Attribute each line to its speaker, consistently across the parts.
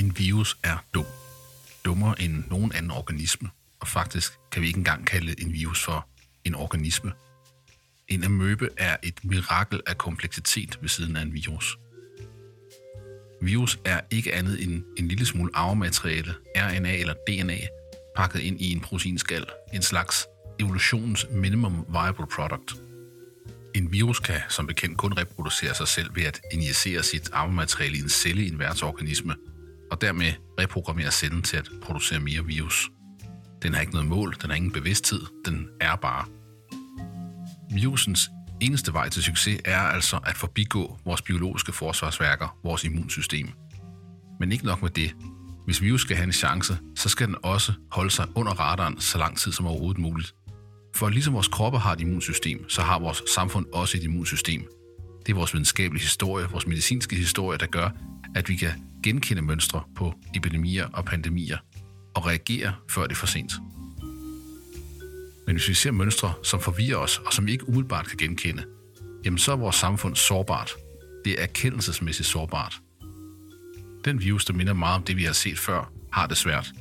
Speaker 1: En virus er dum. Dummere end nogen anden organisme. Og faktisk kan vi ikke engang kalde en virus for en organisme. En amøbe er et mirakel af kompleksitet ved siden af en virus. Virus er ikke andet end en lille smule arvemateriale, RNA eller DNA, pakket ind i en proteinskal, en slags evolutionens minimum viable product. En virus kan som bekendt kun reproducere sig selv ved at injicere sit arvemateriale i en celle i en værtsorganisme, og dermed reprogrammere cellen til at producere mere virus. Den har ikke noget mål, den har ingen bevidsthed, den er bare. Virusens eneste vej til succes er altså at forbigå vores biologiske forsvarsværker, vores immunsystem. Men ikke nok med det. Hvis virus skal have en chance, så skal den også holde sig under radaren så lang tid som overhovedet muligt. For ligesom vores kroppe har et immunsystem, så har vores samfund også et immunsystem. Det er vores videnskabelige historie, vores medicinske historie, der gør, at vi kan genkende mønstre på epidemier og pandemier og reagere, før det er for sent. Men hvis vi ser mønstre, som forvirrer os og som vi ikke umiddelbart kan genkende, jamen så er vores samfund sårbart. Det er erkendelsesmæssigt sårbart. Den virus, der minder meget om det, vi har set før, har det svært.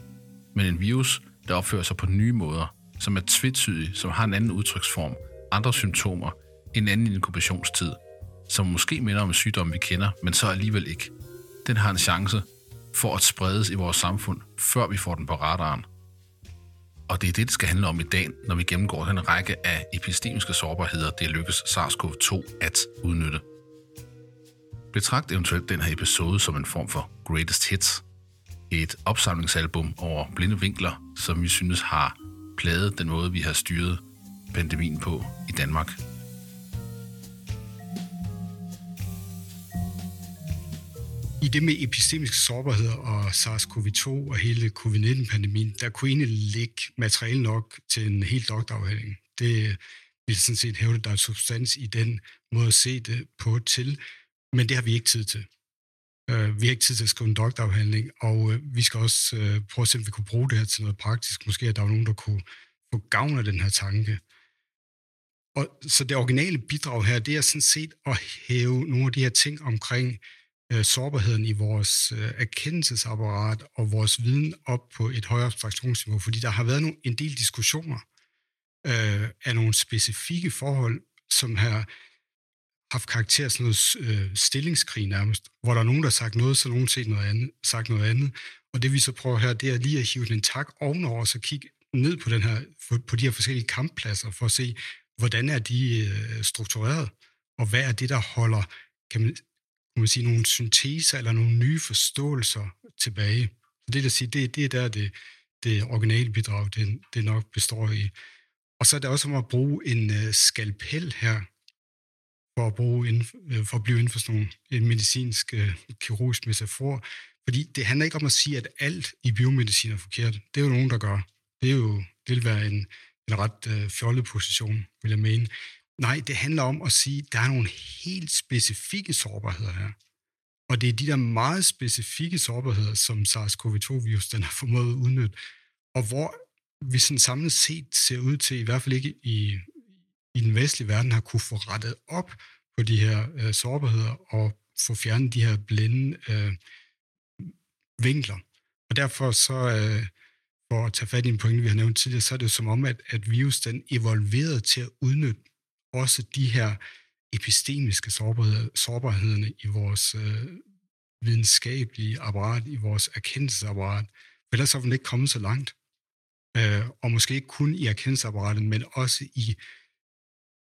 Speaker 1: Men en virus, der opfører sig på nye måder, som er tvetydig, som har en anden udtryksform, andre symptomer, en anden inkubationstid, som måske minder om en sygdom, vi kender, men så alligevel ikke. Den har en chance for at spredes i vores samfund, før vi får den på radaren. Og det er det, det skal handle om i dag, når vi gennemgår den række af epistemiske sårbarheder, det lykkes SARS-CoV-2 at udnytte. Betragt eventuelt den her episode som en form for greatest hits. Et opsamlingsalbum over blinde vinkler, som vi synes har pladet den måde, vi har styret pandemien på i Danmark.
Speaker 2: I det med epistemiske sårbarhed og SARS-CoV-2 og hele covid-19-pandemien, der kunne egentlig ligge materiale nok til en helt doktorafhandling. Det vil sådan set hævde, at der er substans i den måde at se det på til, men det har vi ikke tid til. Øh, vi har ikke tid til at skrive en doktorafhandling, og øh, vi skal også øh, prøve at se, om vi kunne bruge det her til noget praktisk. Måske at der var nogen, der kunne få gavn af den her tanke. Og, så det originale bidrag her, det er sådan set at hæve nogle af de her ting omkring øh, sårbarheden i vores øh, erkendelsesapparat og vores viden op på et højere abstraktionsniveau, fordi der har været nogle, en del diskussioner øh, af nogle specifikke forhold, som har haft karakter sådan noget øh, stillingskrig nærmest, hvor der er nogen, der har sagt noget, så nogen set noget andet, sagt noget andet. Og det vi så prøver her, det er lige at hive den tak ovenover, og så kigge ned på, den her, på de her forskellige kamppladser, for at se, hvordan er de øh, struktureret, og hvad er det, der holder kan man, man sige, nogle synteser eller nogle nye forståelser tilbage. Så det, der siger, det, det er der, det, det originale bidrag, det, det nok består i. Og så er det også om at bruge en øh, skalpel her, for at, bruge inden, øh, for at blive inden for sådan nogle, en medicinsk, øh, kirurgisk metafor. Fordi det handler ikke om at sige, at alt i biomedicin er forkert. Det er jo nogen, der gør. Det, er jo, det vil være en, en ret øh, fjollet position, vil jeg mene. Nej, det handler om at sige, at der er nogle helt specifikke sårbarheder her. Og det er de der meget specifikke sårbarheder, som SARS-CoV-2-virus den har formået at udnytte, og hvor vi sådan samlet set ser ud til, i hvert fald ikke i, i den vestlige verden, har kunne få rettet op på de her øh, sårbarheder og få fjernet de her blinde øh, vinkler. Og derfor så, øh, for at tage fat i en pointe, vi har nævnt tidligere, så er det som om, at, at virus den evolverede til at udnytte også de her epistemiske sårbarheder, sårbarhederne i vores øh, videnskabelige apparat, i vores erkendelsesapparat. For ellers så vil ikke komme så langt. Øh, og måske ikke kun i erkendelsesapparatet, men også i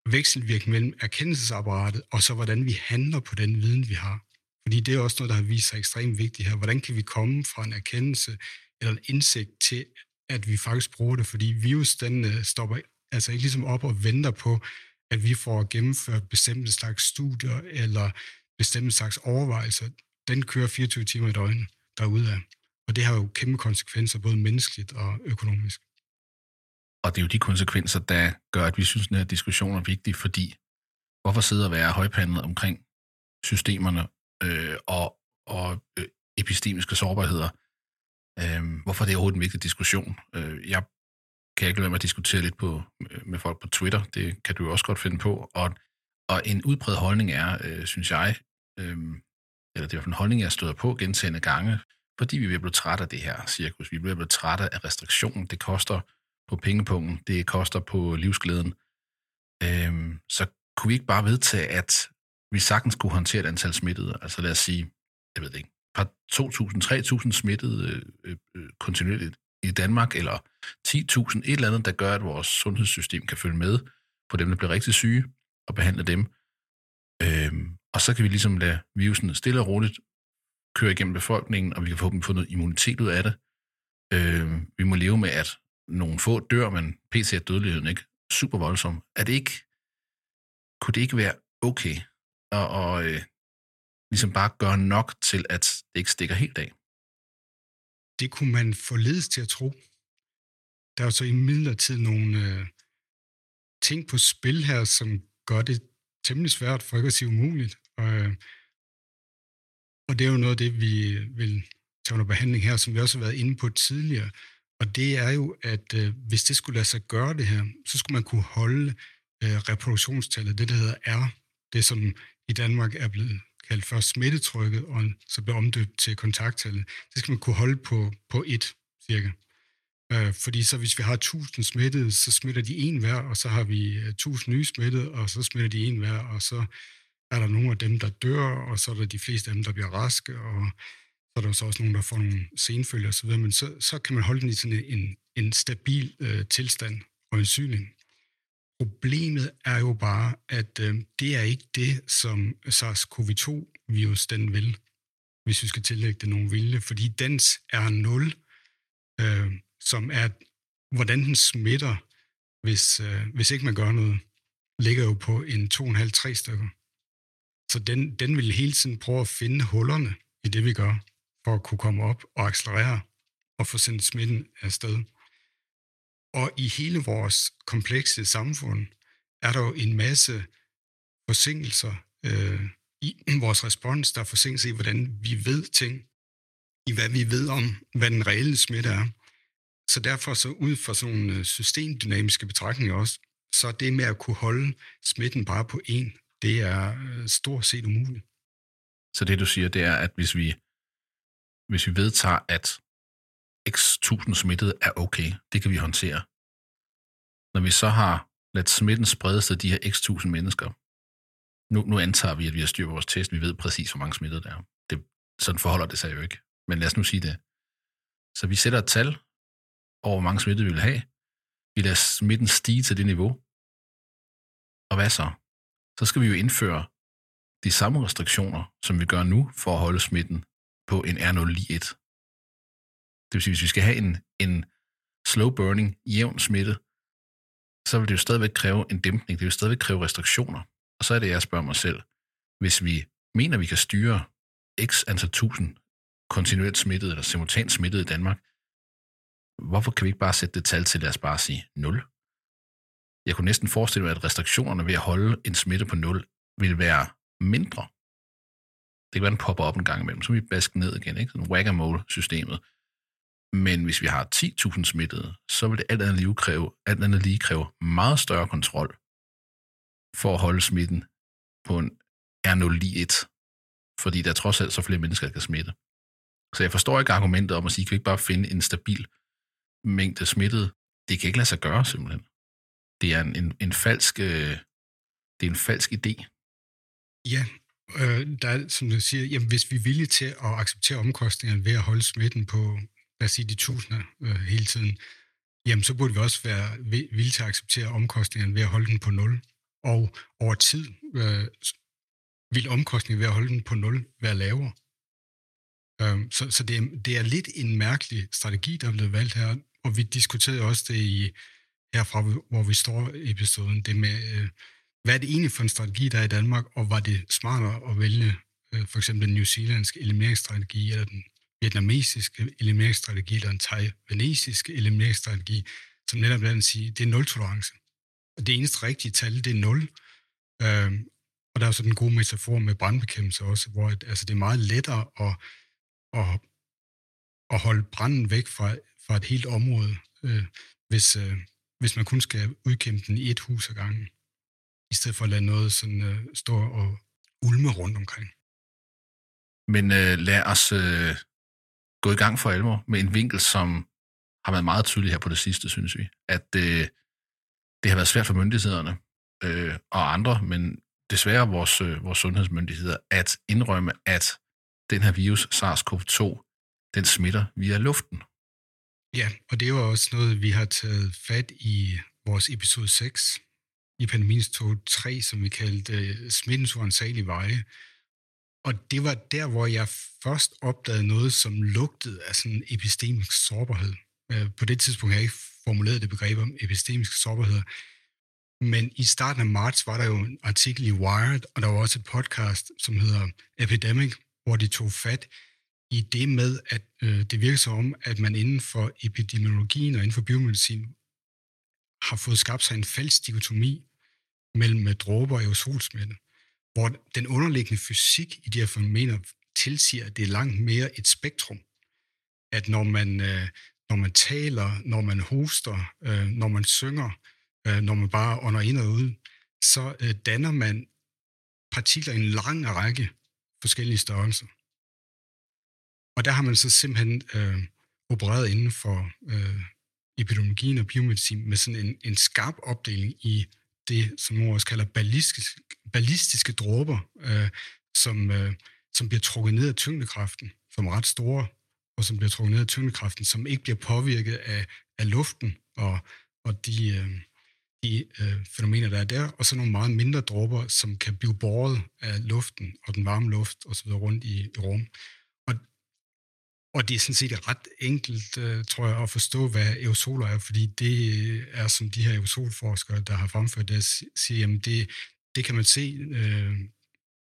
Speaker 2: vekselvirkning mellem erkendelsesapparatet og så hvordan vi handler på den viden, vi har. Fordi det er også noget, der har vist sig ekstremt vigtigt her. Hvordan kan vi komme fra en erkendelse eller en indsigt til, at vi faktisk bruger det? Fordi virus, den stopper altså ikke ligesom op og venter på, at vi får gennemført bestemte slags studier eller bestemte slags overvejelser, den kører 24 timer i døgnet derude af. Og det har jo kæmpe konsekvenser, både menneskeligt og økonomisk.
Speaker 1: Og det er jo de konsekvenser, der gør, at vi synes, at den her diskussion er vigtig, fordi hvorfor sidde og være højpandet omkring systemerne øh, og, og øh, epistemiske sårbarheder? Øh, hvorfor er det overhovedet en vigtig diskussion? Øh, jeg kan jeg ikke lade være med at diskutere lidt på, med folk på Twitter. Det kan du jo også godt finde på. Og, og en udbredt holdning er, øh, synes jeg, øh, eller det er en holdning, jeg støder på gentagende gange Fordi vi er blevet trætte af det her cirkus. Vi er blevet trætte af restriktionen. Det koster på pengepunkten. Det koster på livsglæden. Øh, så kunne vi ikke bare vedtage, at vi sagtens kunne håndtere et antal smittede? Altså lad os sige, jeg ved det ikke, par 2.000-3.000 smittede øh, øh, øh kontinuerligt i Danmark, eller 10.000, et eller andet, der gør, at vores sundhedssystem kan følge med på dem, der bliver rigtig syge, og behandle dem. Øhm, og så kan vi ligesom lade virusen stille og roligt køre igennem befolkningen, og vi kan forhåbentlig få noget immunitet ud af det. Øhm, vi må leve med, at nogle få dør, men PC er dødeligheden ikke super voldsom. Er det ikke, kunne det ikke være okay at, og, øh, ligesom bare gøre nok til, at det ikke stikker helt af?
Speaker 2: Det kunne man forledes til at tro. Der er jo så i midlertid nogle øh, ting på spil her, som gør det temmelig svært, for ikke at sige umuligt. Og, øh, og det er jo noget af det, vi vil tage under behandling her, som vi også har været inde på tidligere. Og det er jo, at øh, hvis det skulle lade sig gøre det her, så skulle man kunne holde øh, reproduktionstallet, det der hedder R, det som i Danmark er blevet kaldt først smittetrykket, og så blev omdøbt til kontakttallet. Det skal man kunne holde på, på et cirka. Øh, fordi så hvis vi har 1000 smittede, så smitter de en hver, og så har vi øh, 1000 nye smittede, og så smitter de en hver, og så er der nogle af dem, der dør, og så er der de fleste af dem, der bliver raske, og så er der så også nogle, der får nogle senfølger osv., men så, så kan man holde den i sådan en, en stabil øh, tilstand og en syning. Problemet er jo bare, at øh, det er ikke det, som SARS-CoV-2-virus den vil, hvis vi skal tillægge det nogen vilje, fordi dens R0, øh, som er, hvordan den smitter, hvis, øh, hvis ikke man gør noget, ligger jo på en 2,5-3 stykker. Så den, den vil hele tiden prøve at finde hullerne i det, vi gør, for at kunne komme op og accelerere og få sendt smitten afsted. Og i hele vores komplekse samfund er der jo en masse forsinkelser øh, i vores respons, der er forsinkelser i, hvordan vi ved ting, i hvad vi ved om, hvad den reelle smitte er. Så derfor så ud fra sådan nogle øh, systemdynamiske betragtninger også, så det med at kunne holde smitten bare på en, det er øh, stort set umuligt.
Speaker 1: Så det du siger, det er, at hvis vi, hvis vi vedtager, at x tusind smittede er okay, det kan vi håndtere. Når vi så har ladt smitten sprede sig de her x tusind mennesker, nu, nu antager vi, at vi har styr på vores test, vi ved præcis, hvor mange smittede der er. Det, sådan forholder det sig jo ikke. Men lad os nu sige det. Så vi sætter et tal over, hvor mange smittede vi vil have. Vi lader smitten stige til det niveau. Og hvad så? Så skal vi jo indføre de samme restriktioner, som vi gør nu, for at holde smitten på en R0 det vil sige, hvis vi skal have en, en slow burning, jævn smitte, så vil det jo stadigvæk kræve en dæmpning, det vil stadigvæk kræve restriktioner. Og så er det, jeg spørger mig selv, hvis vi mener, vi kan styre x antal tusind kontinuerligt smittet eller simultant smittet i Danmark, hvorfor kan vi ikke bare sætte det tal til, lad os bare sige 0? Jeg kunne næsten forestille mig, at restriktionerne ved at holde en smitte på 0 vil være mindre. Det kan være, den popper op en gang imellem, så vi basker ned igen, ikke? Sådan whack-a-mole-systemet. Men hvis vi har 10.000 smittede, så vil det alt andet, lige kræve, alt andet lige kræve meget større kontrol for at holde smitten på en R0 fordi der er trods alt så flere mennesker, der kan smitte. Så jeg forstår ikke argumentet om at sige, kan vi ikke bare finde en stabil mængde smittede? Det kan ikke lade sig gøre, simpelthen. Det er en, en, en falsk, øh, det er en falsk idé.
Speaker 2: Ja, øh, der er, som du siger, jamen, hvis vi er villige til at acceptere omkostningerne ved at holde smitten på lad os sige, de tusinder øh, hele tiden, jamen så burde vi også være villige til at acceptere omkostningerne ved at holde den på nul. Og over tid øh, vil omkostningen ved at holde den på nul være lavere. Øh, så så det, er, det er lidt en mærkelig strategi, der er blevet valgt her, og vi diskuterede også det i herfra, hvor vi står i episoden, det med, øh, hvad er det egentlig for en strategi, der er i Danmark, og var det smartere at vælge øh, for eksempel den New Zealandske elimineringsstrategi, eller den vietnamesiske elimineringsstrategi eller en taiwanesiske elimineringsstrategi, som netop lader den sige, det er nul-tolerance. Og det eneste rigtige tal, det er nul. Øhm, og der er så den gode metafor med brandbekæmpelse også, hvor at, altså, det er meget lettere at, at, at holde branden væk fra, fra et helt område, øh, hvis, øh, hvis man kun skal udkæmpe den i et hus ad gangen, i stedet for at lade noget sådan, øh, stå og ulme rundt omkring.
Speaker 1: Men øh, lad os øh, gå i gang for alvor med en vinkel, som har været meget tydelig her på det sidste, synes vi. At øh, det har været svært for myndighederne øh, og andre, men desværre vores, øh, vores sundhedsmyndigheder, at indrømme, at den her virus, SARS-CoV-2, den smitter via luften.
Speaker 2: Ja, og det er jo også noget, vi har taget fat i vores episode 6 i pandemiens tog 3, som vi kaldte uh, smittens uansagelige veje. Og det var der, hvor jeg først opdagede noget, som lugtede af sådan epistemisk sårbarhed. Øh, på det tidspunkt har jeg ikke formuleret det begreb om epistemisk sårbarhed, men i starten af marts var der jo en artikel i Wired, og der var også et podcast, som hedder Epidemic, hvor de tog fat i det med, at øh, det virker som om, at man inden for epidemiologien og inden for biomedicin har fået skabt sig en falsk dikotomi mellem øh, dråber og aerosolsmitte, hvor den underliggende fysik i de her fænomener tilsiger, at det er langt mere et spektrum. At når man, øh, når man taler, når man hoster, øh, når man synger, øh, når man bare ånder ind og ud, så øh, danner man partikler i en lang række forskellige størrelser. Og der har man så simpelthen øh, opereret inden for øh, epidemiologien og biomedicin med sådan en, en skarp opdeling i det, som man også kalder ballistiske, ballistiske dråber, øh, som, øh, som bliver trukket ned af tyngdekraften, som er ret store, og som bliver trukket ned af tyngdekraften, som ikke bliver påvirket af, af luften og, og de, øh, de øh, fænomener, der er der, og så nogle meget mindre dråber, som kan blive båret af luften og den varme luft osv. rundt i, i rum. Og, det er sådan set ret enkelt, øh, tror jeg, at forstå, hvad aerosoler er, fordi det øh, er, som de her aerosolforskere, der har fremført det, siger, jamen det, det kan man se øh,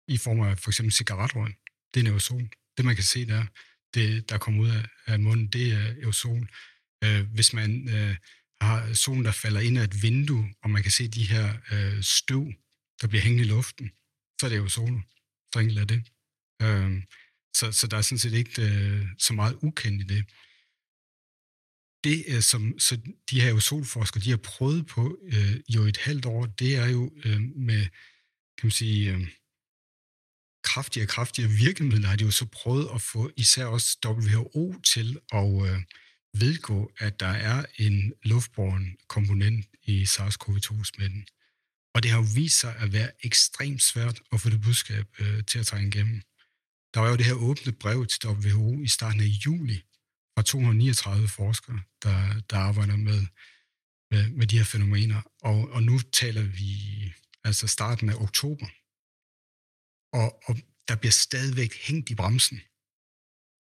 Speaker 2: i form af for eksempel cigaretrøg. Det er en aerosol. Det, man kan se der, det, der kommer ud af, af munden, det er aerosol. Øh, hvis man øh, har solen, der falder ind af et vindue, og man kan se de her øh, støv, der bliver hængende i luften, så er det aerosoler. Så enkelt er det. Øh, så, så der er sådan set ikke øh, så meget ukendt i det. Det, øh, som så de her solforskere, de har prøvet på øh, jo et halvt år, det er jo øh, med, kan man sige, øh, kraftigere og kraftigere virkemidler, har de jo så prøvet at få især også WHO til at øh, vedgå, at der er en luftborgen komponent i SARS-CoV-2-smitten. Og det har jo vist sig at være ekstremt svært at få det budskab øh, til at trænge igennem. Der var jo det her åbne brev til WHO i starten af juli fra 239 forskere, der, der arbejder med, med, med de her fænomener. Og, og nu taler vi altså starten af oktober. Og, og der bliver stadigvæk hængt i bremsen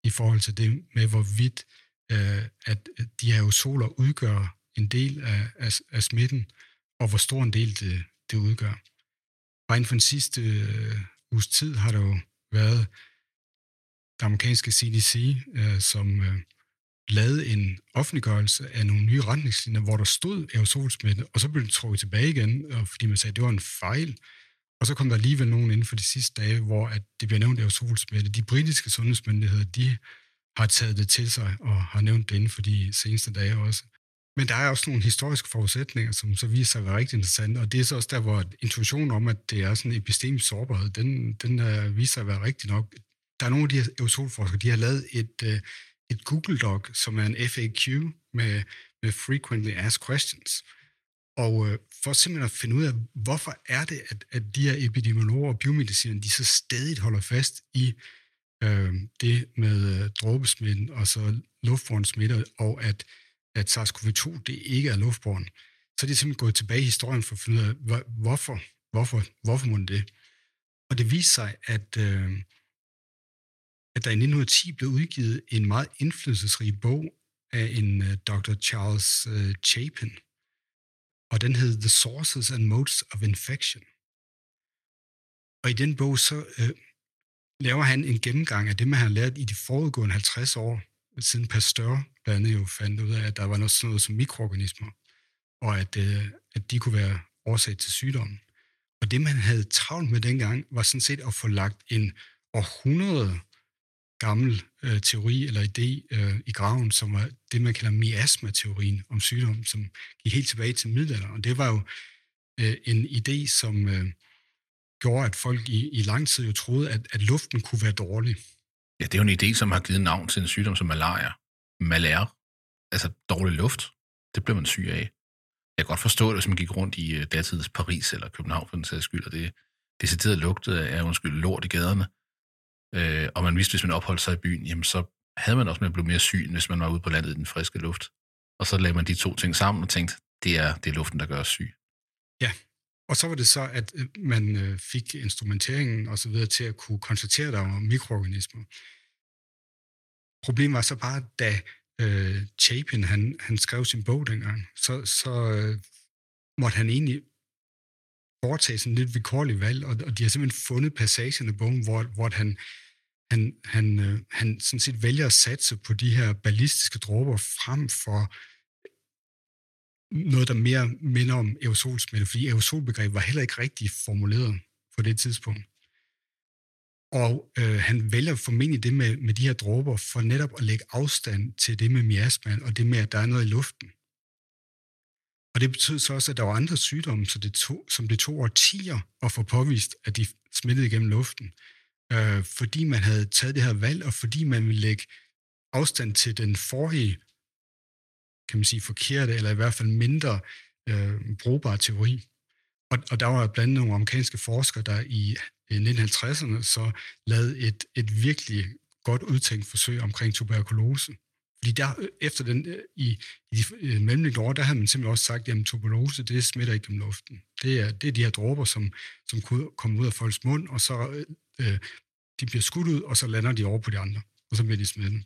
Speaker 2: i forhold til det med, hvorvidt øh, at de her aerosoler udgør en del af, af, af smitten, og hvor stor en del det, det udgør. Bare inden for den sidste øh, uges tid har der jo været det amerikanske CDC, øh, som øh, lavede en offentliggørelse af nogle nye retningslinjer, hvor der stod aerosolsmitte, og så blev det trukket tilbage igen, og fordi man sagde, at det var en fejl. Og så kom der alligevel nogen inden for de sidste dage, hvor at det bliver nævnt aerosolsmitte. De britiske sundhedsmyndigheder, de har taget det til sig og har nævnt det inden for de seneste dage også. Men der er også nogle historiske forudsætninger, som så viser sig at være rigtig interessante, og det er så også der, hvor intuitionen om, at det er sådan en epistemisk sårbarhed, den, den uh, viser sig at være rigtig nok. Der er nogle af de her aerosolforskere, de har lavet et, uh, et Google-doc, som er en FAQ med, med Frequently Asked Questions. Og uh, for simpelthen at finde ud af, hvorfor er det, at, at de her epidemiologer og biomedicinere, de så stadig holder fast i øh, det med øh, dråbesmitten og så luftbåren smitte, og at, at SARS-CoV-2 det ikke er luftbåren, så er simpelthen gået tilbage i historien for at finde ud af, hvorfor, hvorfor, hvorfor må det? Og det viser sig, at, øh, at der i 1910 blev udgivet en meget indflydelsesrig bog af en øh, uh, Dr. Charles uh, Chapin, og den hed The Sources and Modes of Infection. Og i den bog så uh, laver han en gennemgang af det, man har lært i de forudgående 50 år, siden Pasteur blandt andet jo fandt ud af, at der var noget sådan noget som mikroorganismer, og at, uh, at de kunne være årsag til sygdommen. Og det, man havde travlt med dengang, var sådan set at få lagt en århundrede gammel øh, teori eller idé øh, i graven, som var det, man kalder miasma-teorien om sygdom, som gik helt tilbage til middelalderen. Og det var jo øh, en idé, som øh, gjorde, at folk i, i lang tid jo troede, at, at luften kunne være dårlig.
Speaker 1: Ja, det er jo en idé, som har givet navn til en sygdom som malaria. Malaria, altså dårlig luft, det bliver man syg af. Jeg kan godt forstå det, hvis man gik rundt i øh, datidens Paris eller København for den sags skyld, og det decideret lugtede af, undskyld, lort i gaderne. Øh, og man vidste, hvis man opholdt sig i byen, jamen så havde man også med at blive mere syg, hvis man var ude på landet i den friske luft. Og så lagde man de to ting sammen og tænkte, det er, det er luften, der gør os syg.
Speaker 2: Ja, og så var det så, at øh, man øh, fik instrumenteringen og så videre til at kunne konstatere, at der var mikroorganismer. Problemet var så bare, da øh, Chapin han, han skrev sin bog dengang, så, så øh, måtte han egentlig foretage sådan lidt vilkårlig valg, og, og de har simpelthen fundet passagen i bogen, hvor, hvor han, han, han, øh, han sådan set vælger at satse på de her ballistiske dråber frem for noget, der mere minder om aerosolsmitte, fordi aerosolbegrebet var heller ikke rigtig formuleret på det tidspunkt. Og øh, han vælger formentlig det med, med de her dråber for netop at lægge afstand til det med miasma og det med, at der er noget i luften. Og det betød så også, at der var andre sygdomme, så det tog, som det tog årtier at få påvist, at de smittede igennem luften. Øh, fordi man havde taget det her valg, og fordi man ville lægge afstand til den forrige kan man sige, forkerte, eller i hvert fald mindre øh, brugbare teori. Og, og der var blandt andet nogle amerikanske forskere, der i 1950'erne så lavede et, et virkelig godt udtænkt forsøg omkring tuberkulose. Fordi der, øh, efter den, øh, i, i de øh, mellemliggende år, der havde man simpelthen også sagt, at tuberkulose, det smitter ikke gennem luften. Det er, det er de her dråber, som, som kommer ud af folks mund, og så øh, øh, de bliver skudt ud, og så lander de over på de andre, og så bliver de smittet.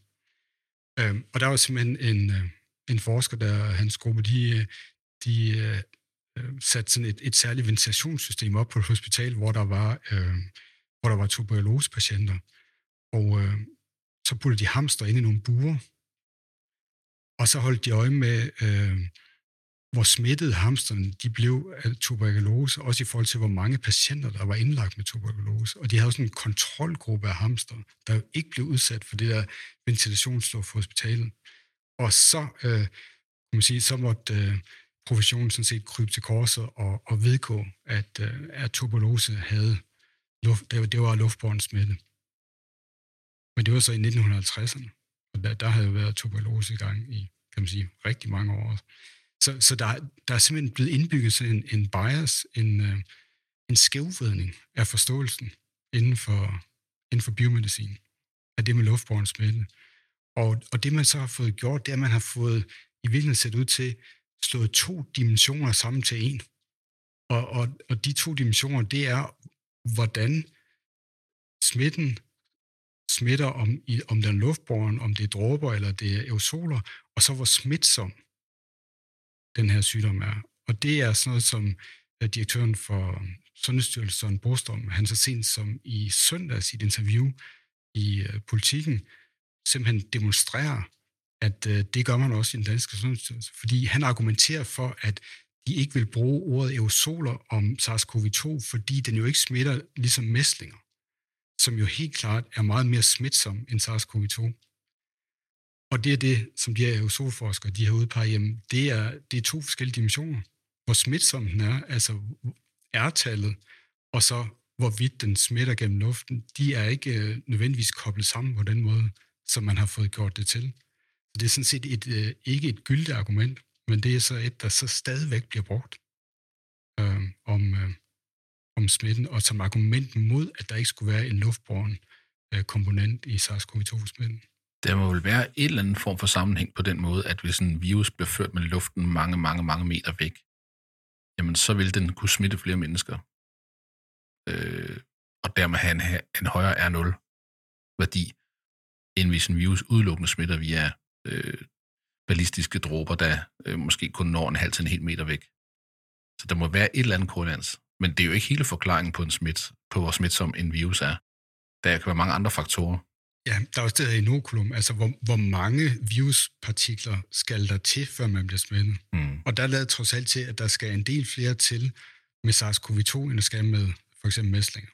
Speaker 2: Øh, og der var simpelthen en, en forsker, der hans gruppe, de, de øh, satte sådan et, et særligt ventilationssystem op på et hospital, hvor der var, øh, hvor der var tuberkulosepatienter. Og øh, så puttede de hamster ind i nogle buer, og så holdt de øje med, øh, hvor smittede hamsterne de blev af tuberkulose, også i forhold til, hvor mange patienter, der var indlagt med tuberkulose. Og de havde sådan en kontrolgruppe af hamster, der ikke blev udsat for det der ventilationsstof på hospitalet. Og så, øh, kan man sige, så måtte øh, professionen sådan set krybe til korset og, og vedgå, at, øh, at tuberkulose havde luft, det, var, det var luftbåren smitte. Men det var så i 1950'erne, der, der havde jo været tuberkulose i gang i, kan man sige, rigtig mange år. Så, så der, der er simpelthen blevet indbygget en, en bias, en, øh, en skævvridning af forståelsen inden for, inden for biomedicin, af det med luftbåren smitte. Og, og det man så har fået gjort, det er, at man har fået i virkeligheden set ud til slået to dimensioner sammen til en. Og, og, og de to dimensioner, det er, hvordan smitten smitter, om, i, om den er luftbåren, om det er dråber eller det er aerosoler, og så hvor smitsom den her sygdom er. Og det er sådan noget, som øh, direktøren for øh, Sundhedsstyrelsen, Bostom, han så sent som i søndags i et interview i øh, politikken, simpelthen demonstrerer, at øh, det gør man også i den danske sundhedsstyrelse, fordi han argumenterer for, at de ikke vil bruge ordet aerosoler om SARS-CoV-2, fordi den jo ikke smitter ligesom mæslinger, som jo helt klart er meget mere smitsom end SARS-CoV-2. Og det er det, som de her aerosolforskere, de har udpeget, jamen, det er, det er to forskellige dimensioner. Hvor smitsom den er, altså R-tallet, og så hvorvidt den smitter gennem luften, de er ikke øh, nødvendigvis koblet sammen på den måde, som man har fået gjort det til. Så det er sådan set et, øh, ikke et gyldigt argument, men det er så et, der så stadigvæk bliver brugt øh, om, øh, om smitten, og som argument mod, at der ikke skulle være en luftbåren øh, komponent i SARS-CoV-2-smitten.
Speaker 1: Der må vel være et eller andet form for sammenhæng på den måde, at hvis en virus bliver ført med luften mange, mange, mange meter væk, jamen så vil den kunne smitte flere mennesker. Øh, og dermed have en, en højere R0-værdi, end hvis en virus udelukkende smitter via øh, ballistiske dråber, der øh, måske kun når en halv til en hel meter væk. Så der må være et eller andet korrelans. Men det er jo ikke hele forklaringen på, en smidt, på hvor smitsom en virus er. Der kan være mange andre faktorer.
Speaker 2: Ja, der er også det her inokulum, altså hvor, hvor mange viruspartikler skal der til, før man bliver smittet. Mm. Og der lader trods alt til, at der skal en del flere til med SARS-CoV-2, end der skal med for eksempel mæslinger.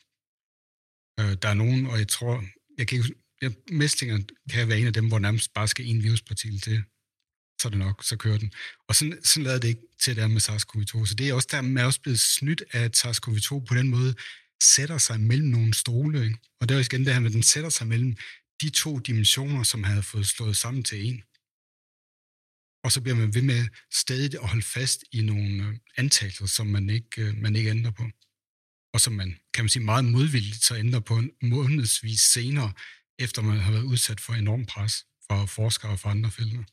Speaker 2: Øh, der er nogen, og jeg tror, jeg kan ikke, ja, mæslinger kan være en af dem, hvor nærmest bare skal en viruspartikel til. Så er det nok, så kører den. Og sådan, sådan lader det ikke til, at være med SARS-CoV-2. Så det er også der, man er også blevet snydt af, at SARS-CoV-2 på den måde sætter sig mellem nogle stole. Ikke? Og det er også igen det her med, at den sætter sig mellem de to dimensioner, som havde fået slået sammen til en. Og så bliver man ved med stadig at holde fast i nogle øh, antagelser, som man ikke, øh, man ikke ændrer på. Og som man, kan man sige, meget modvilligt så ændrer på en månedsvis senere, efter man har været udsat for enorm pres fra forskere fra andre felter.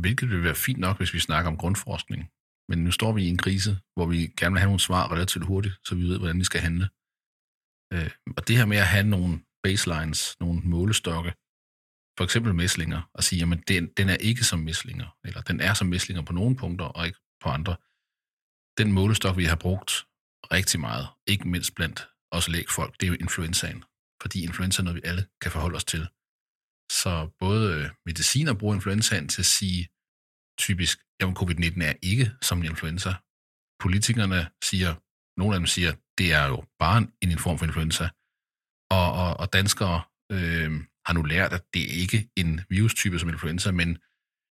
Speaker 1: Hvilket vil være fint nok, hvis vi snakker om grundforskning. Men nu står vi i en krise, hvor vi gerne vil have nogle svar relativt hurtigt, så vi ved, hvordan vi skal handle. Øh, og det her med at have nogle baselines, nogle målestokke, for eksempel mæslinger, og sige, jamen den, den er ikke som mæslinger, eller den er som mæslinger på nogle punkter, og ikke på andre. Den målestok, vi har brugt rigtig meget, ikke mindst blandt os lægfolk, det er jo influenzaen. Fordi influenza er noget, vi alle kan forholde os til. Så både øh, mediciner bruger influenzaen til at sige, typisk, jamen covid-19 er ikke som en influenza. Politikerne siger, nogle af dem siger, det er jo bare en, en form for influenza. Og, og, og danskere øh, har nu lært, at det ikke er en virustype som influenza, men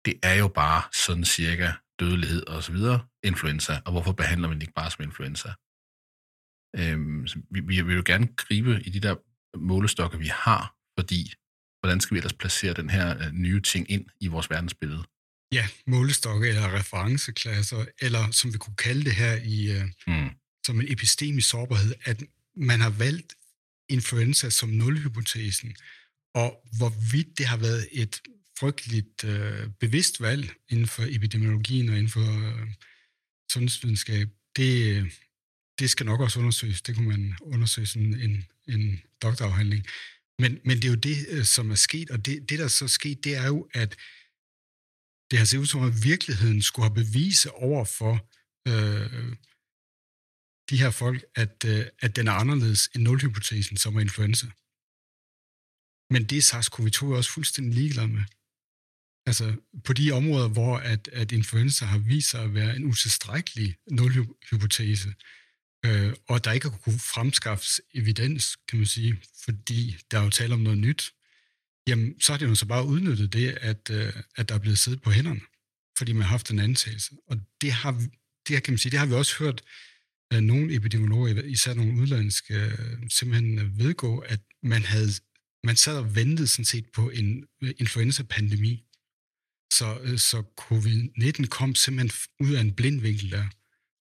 Speaker 1: det er jo bare sådan cirka dødelighed og så videre influenza, og hvorfor behandler man det ikke bare som influenza? Øhm, vi, vi vil jo gerne gribe i de der målestokke, vi har, fordi hvordan skal vi ellers placere den her øh, nye ting ind i vores verdensbillede?
Speaker 2: Ja, målestokke eller referenceklasser, eller som vi kunne kalde det her i øh, mm. som en epistemisk sårbarhed, at man har valgt influenza som nulhypotesen, og hvorvidt det har været et frygteligt øh, bevidst valg inden for epidemiologien og inden for øh, sundhedsvidenskab, det, det skal nok også undersøges. Det kunne man undersøge sådan en, en doktorafhandling. Men, men det er jo det, øh, som er sket, og det, det, der så er sket, det er jo, at det har set ud som, at virkeligheden skulle have bevise over for øh, de her folk, at, øh, at den er anderledes end nulhypotesen, som er influenza. Men det er SARS-CoV-2 også fuldstændig ligeglad med. Altså på de områder, hvor at, at influenza har vist sig at være en utilstrækkelig nulhypotese, øh, og der ikke har kunne fremskaffes evidens, kan man sige, fordi der er jo tale om noget nyt, jamen så har det jo så bare udnyttet det, at, øh, at der er blevet siddet på hænderne, fordi man har haft en antagelse. Og det har, det har, kan man sige, det har vi også hørt øh, nogle epidemiologer, især nogle udlandske, øh, simpelthen øh, vedgå, at man havde man sad og ventede sådan set på en øh, influenza-pandemi. Så, øh, så covid-19 kom simpelthen ud af en blind vinkel der.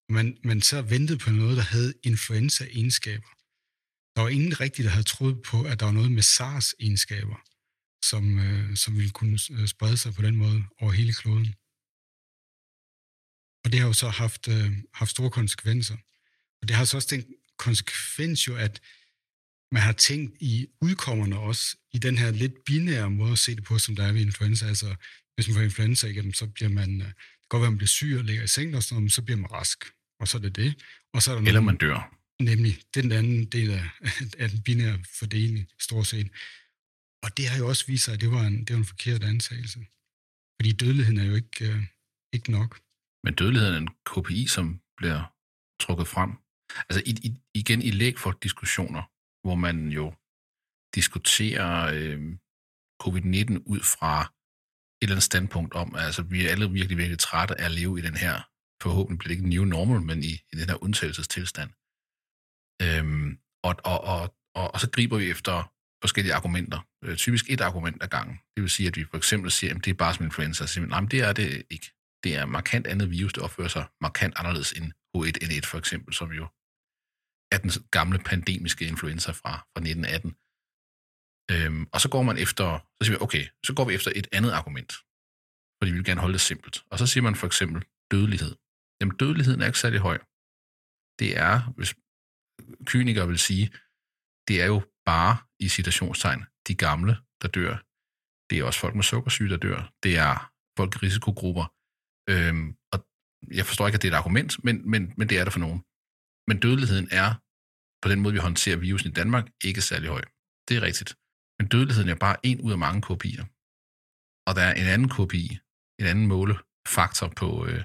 Speaker 2: Man, man så ventede på noget, der havde influenza-egenskaber. Der var ingen rigtig, der havde troet på, at der var noget med SARS-egenskaber, som, øh, som ville kunne øh, sprede sig på den måde over hele kloden. Og det har jo så haft, øh, haft store konsekvenser. Og det har så også den konsekvens jo, at man har tænkt i udkommerne også, i den her lidt binære måde at se det på, som der er ved influenza. Altså, hvis man får influenza igennem, så bliver man, øh, det kan godt være, man bliver syg og ligger i sengen og sådan noget, men så bliver man rask. Og så er det det. Og så er der
Speaker 1: Eller man dør.
Speaker 2: Nemlig, den anden del af, af den binære fordeling, stort set. Og det har jo også vist sig, at det var en, det var en forkert antagelse. Fordi dødeligheden er jo ikke, øh, ikke nok.
Speaker 1: Men dødeligheden er en KPI, som bliver trukket frem. Altså i, i, igen i lægfolk-diskussioner, hvor man jo diskuterer øh, covid-19 ud fra et eller andet standpunkt om, altså vi er alle virkelig, virkelig trætte af at leve i den her, forhåbentlig bliver det ikke new normal, men i, i den her undtagelsestilstand. Øhm, og, og, og, og, og så griber vi efter forskellige argumenter. Øh, typisk et argument ad gangen. Det vil sige, at vi for eksempel siger, at det er bare som influenza. Så siger vi, nej, men det er det ikke. Det er markant andet virus, der opfører sig markant anderledes end H1N1 for eksempel, som jo er den gamle pandemiske influenza fra, fra 1918. Øhm, og så går man efter, så siger vi, okay, så går vi efter et andet argument, fordi vi vil gerne holde det simpelt. Og så siger man for eksempel dødelighed. Jamen dødeligheden er ikke særlig høj. Det er, hvis kynikere vil sige, det er jo bare i citationstegn de gamle, der dør. Det er også folk med sukkersyge, der dør. Det er folk i risikogrupper. Øhm, og jeg forstår ikke, at det er et argument, men, men, men det er det for nogen. Men dødeligheden er, på den måde vi håndterer virusen i Danmark, ikke særlig høj. Det er rigtigt. Men dødeligheden er bare en ud af mange kopier. Og der er en anden kopi, en anden målefaktor på, øh,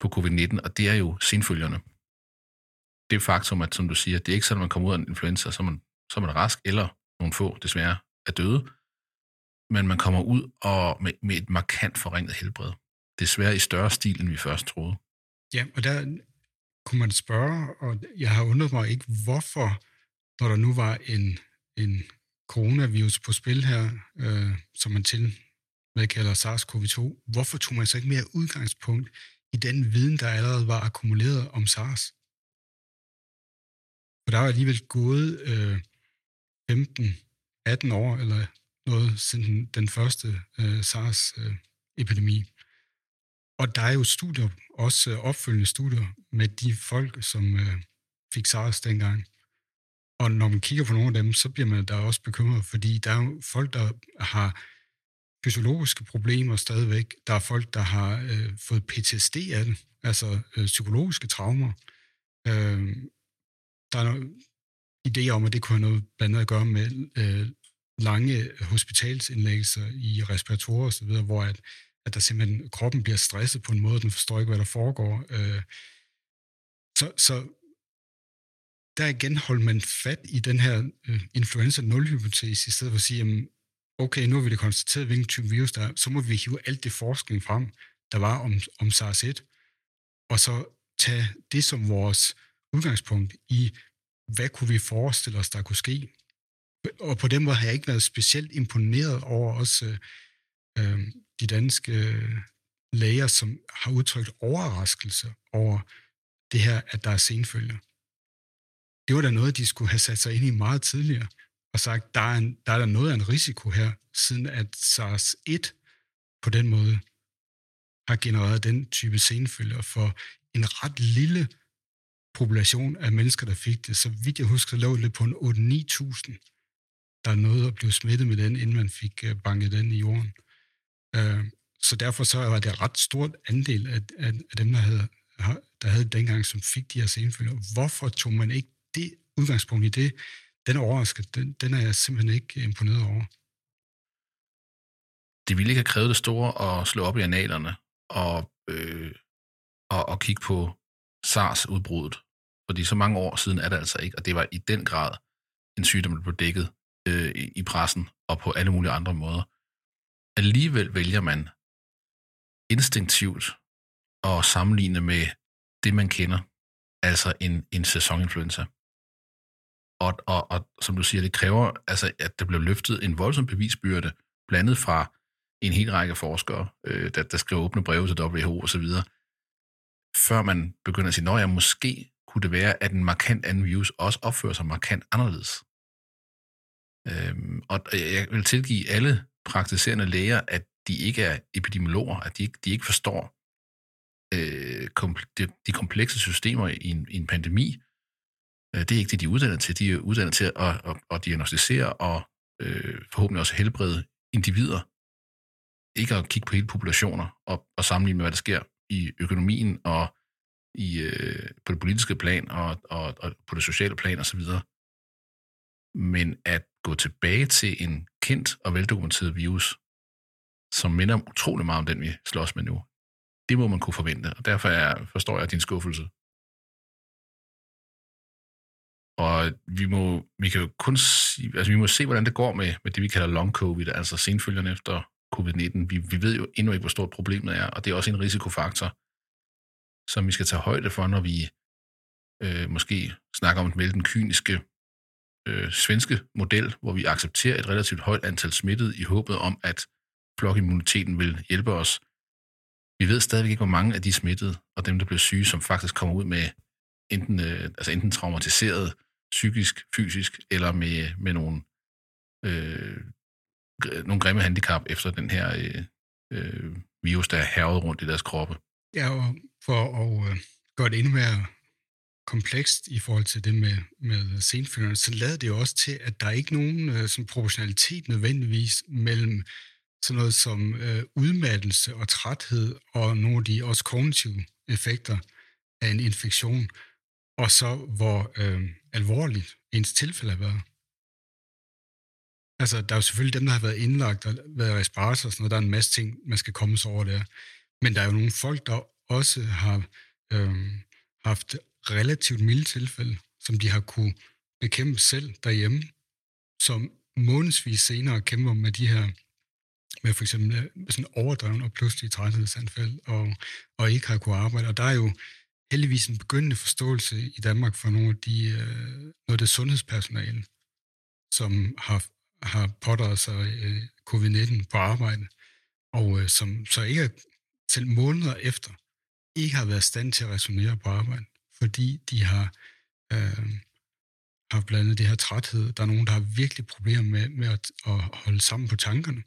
Speaker 1: på covid-19, og det er jo senfølgerne. Det faktum, at som du siger, det er ikke sådan, at man kommer ud af en influenza, så er man, så er man rask, eller nogle få desværre er døde, men man kommer ud og med, med et markant forringet helbred. Desværre i større stil, end vi først troede.
Speaker 2: Ja, og der kunne man spørge, og jeg har undret mig ikke, hvorfor, når der nu var en, en coronavirus på spil her, øh, som man til med kalder SARS-CoV-2, hvorfor tog man så ikke mere udgangspunkt i den viden, der allerede var akkumuleret om SARS? For der er alligevel gået øh, 15-18 år, eller noget, siden den første øh, SARS-epidemi. Øh, og der er jo studier, også øh, opfølgende studier, med de folk, som øh, fik SARS dengang. Og når man kigger på nogle af dem, så bliver man da også bekymret, fordi der er jo folk, der har fysiologiske problemer stadigvæk. Der er folk, der har øh, fået PTSD af det, altså øh, psykologiske traumer. Øh, der er idéer om, at det kunne have noget blandt andet at gøre med øh, lange hospitalsindlæggelser i respiratorer osv., hvor at, at der simpelthen kroppen bliver stresset på en måde, den forstår ikke, hvad der foregår. Øh, så, så der igen holdt man fat i den her øh, influenza 0-hypotese, i stedet for at sige, jamen, okay, nu har vi det konstateret, hvilken type virus der er, så må vi hive alt det forskning frem, der var om, om SARS-1, og så tage det som vores udgangspunkt i, hvad kunne vi forestille os, der kunne ske. Og på den måde har jeg ikke været specielt imponeret over også øh, øh de danske øh, læger, som har udtrykt overraskelse over det her, at der er senfølger. Det var da noget, de skulle have sat sig ind i meget tidligere og sagt, der er, en, der er der noget af en risiko her, siden at SARS-1 på den måde har genereret den type senfølger for en ret lille population af mennesker, der fik det. Så vidt jeg husker, så lå det på en 8-9.000, der nåede at blive smittet med den, inden man fik øh, banket den i jorden. Øh, så derfor så var det ret stort andel af, af, af dem, der havde, der havde dengang, som fik de her senfølger. Hvorfor tog man ikke det udgangspunkt i det den overraskelse, den, den er jeg simpelthen ikke imponeret over.
Speaker 1: Det ville ikke have krævet det store at slå op i analerne og, øh, og, og kigge på SARS-udbruddet. Fordi så mange år siden er det altså ikke, og det var i den grad en sygdom, der blev dækket øh, i pressen og på alle mulige andre måder. Alligevel vælger man instinktivt at sammenligne med det, man kender, altså en, en sæsoninfluenza. Og, og, og som du siger, det kræver, altså, at der bliver løftet en voldsom bevisbyrde, blandet fra en hel række forskere, øh, der, der skriver åbne breve til WHO osv., før man begynder at sige, at ja, måske kunne det være, at en markant anden virus også opfører sig markant anderledes. Øhm, og jeg vil tilgive alle praktiserende læger, at de ikke er epidemiologer, at de ikke, de ikke forstår øh, komple- de, de komplekse systemer i en, i en pandemi, Øh, Øh, det er ikke det, de er uddannet til. De er uddannet til at, at, at diagnostisere og øh, forhåbentlig også helbrede individer. Ikke at kigge på hele populationer og, og sammenligne med, hvad der sker i økonomien og i, øh, på det politiske plan og, og, og på det sociale plan osv. Men at gå tilbage til en kendt og veldokumenteret virus, som minder utrolig meget om den, vi slås med nu, det må man kunne forvente. Og derfor er, forstår jeg din skuffelse. Og vi må, vi kan jo kun altså vi må se, hvordan det går med, med det, vi kalder long covid, altså senfølgerne efter covid-19. Vi, vi ved jo endnu ikke, hvor stort problemet er, og det er også en risikofaktor, som vi skal tage højde for, når vi øh, måske snakker om den kyniske øh, svenske model, hvor vi accepterer et relativt højt antal smittede i håbet om, at flokimmuniteten vil hjælpe os. Vi ved stadigvæk ikke, hvor mange af de smittede og dem, der bliver syge, som faktisk kommer ud med enten, øh, altså enten traumatiseret psykisk, fysisk, eller med, med nogle, øh, nogle grimme handicap efter den her øh, øh, virus, der er hervet rundt i deres kroppe.
Speaker 2: Ja, og for at øh, gøre det endnu mere komplekst i forhold til det med, med senfølgerne, så lader det jo også til, at der er ikke nogen øh, sådan proportionalitet nødvendigvis mellem sådan noget som øh, udmattelse og træthed og nogle af de også kognitive effekter af en infektion og så hvor øh, alvorligt ens tilfælde har været. Altså, der er jo selvfølgelig dem, der har været indlagt og været respirator og sådan noget. Der er en masse ting, man skal komme sig over der. Men der er jo nogle folk, der også har øh, haft relativt milde tilfælde, som de har kunne bekæmpe selv derhjemme, som månedsvis senere kæmper med de her med for eksempel øh, sådan overdreven og pludselig træthedsanfald, og, og ikke har kunne arbejde. Og der er jo heldigvis en begyndende forståelse i Danmark for nogle af de, øh, noget af det sundhedspersonale, som har, har pådraget sig øh, covid-19 på arbejde, og øh, som så ikke selv måneder efter ikke har været i stand til at resonere på arbejde, fordi de har øh, har blandt andet det her træthed. Der er nogen, der har virkelig problemer med, med at, at holde sammen på tankerne.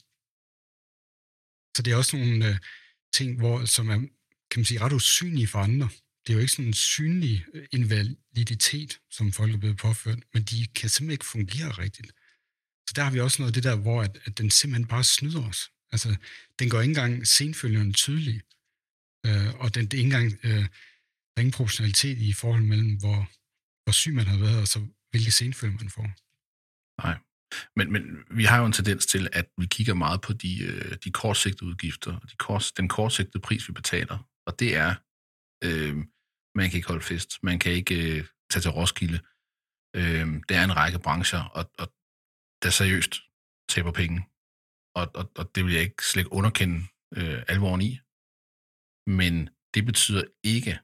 Speaker 2: Så det er også nogle øh, ting, hvor, som er kan man sige, ret usynlige for andre. Det er jo ikke sådan en synlig øh, invaliditet, som folk er blevet påført, men de kan simpelthen ikke fungere rigtigt. Så der har vi også noget af det der, hvor at, at den simpelthen bare snyder os. Altså, den går ikke engang senfølgende tydelig, øh, og den, det er ikke engang, øh, ingen proportionalitet i forhold mellem, hvor, hvor syg man har været, og så hvilke senfølger man får.
Speaker 1: Nej. Men, men vi har jo en tendens til, at vi kigger meget på de, øh, de kortsigtede udgifter, de kort, den kortsigtede pris, vi betaler. Og det er, øh, man kan ikke holde fest, man kan ikke øh, tage til Roskilde. Øh, der er en række brancher, og, og der seriøst taber penge. Og, og, og det vil jeg ikke slet ikke underkende øh, alvoren i. Men det betyder ikke,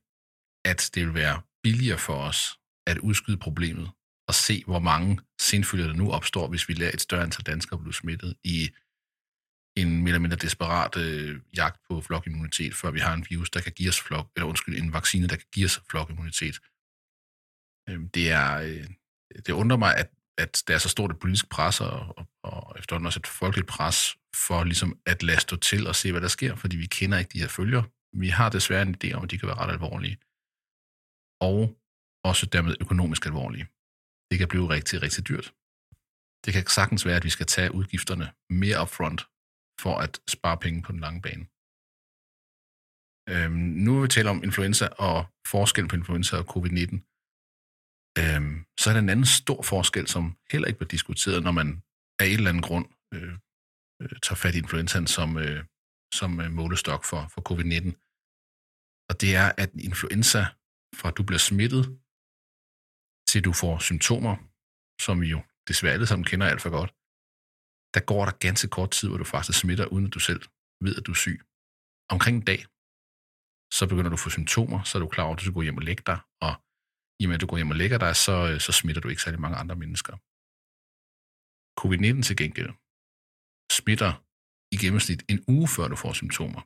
Speaker 1: at det vil være billigere for os at udskyde problemet og se, hvor mange sindfølger der nu opstår, hvis vi lader et større antal danskere blive smittet i en mere eller mindre desperat øh, jagt på flokimmunitet, før vi har en virus, der kan give os flok, eller undskyld, en vaccine, der kan give os flokimmunitet. Øh, det er, øh, det undrer mig, at, at der er så stort et politisk pres, og, og, og efterhånden også et folkeligt pres, for ligesom at lade stå til og se, hvad der sker, fordi vi kender ikke de her følger. Vi har desværre en idé om, at de kan være ret alvorlige. Og også dermed økonomisk alvorlige. Det kan blive rigtig, rigtig dyrt. Det kan sagtens være, at vi skal tage udgifterne mere upfront for at spare penge på den lange bane. Øhm, nu vil vi tale om influenza og forskel på influenza og covid-19. Øhm, så er der en anden stor forskel, som heller ikke bliver diskuteret, når man af en eller anden grund øh, øh, tager fat i influenzaen som, øh, som øh, målestok for, for covid-19. Og det er, at influenza, fra du bliver smittet, til du får symptomer, som vi jo desværre alle sammen kender alt for godt, der går der ganske kort tid, hvor du faktisk smitter, uden at du selv ved, at du er syg. Omkring en dag, så begynder du at få symptomer, så er du klar over, at du skal gå hjem og lægge dig, og i og med, at du går hjem og lægger dig, så, øh, så smitter du ikke særlig mange andre mennesker. Covid-19 til gengæld smitter i gennemsnit en uge før du får symptomer.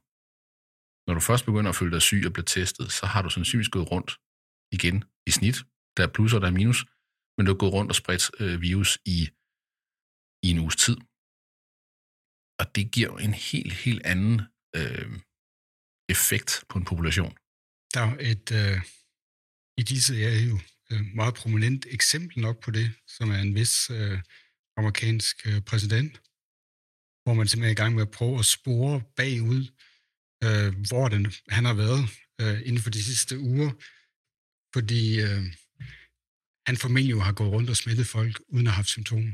Speaker 1: Når du først begynder at føle dig syg og bliver testet, så har du sandsynligvis gået rundt igen i snit. Der er plus og der er minus, men du har gået rundt og spredt øh, virus i, i en uges tid. Og det giver jo en helt, helt anden øh, effekt på en population.
Speaker 2: Der er et, øh, i disse er jo øh, meget prominent eksempel nok på det, som er en vis øh, amerikansk øh, præsident, hvor man simpelthen er i gang med at prøve at spore bagud, øh, hvor den, han har været øh, inden for de sidste uger, fordi øh, han formentlig jo har gået rundt og smittet folk, uden at have haft symptomer.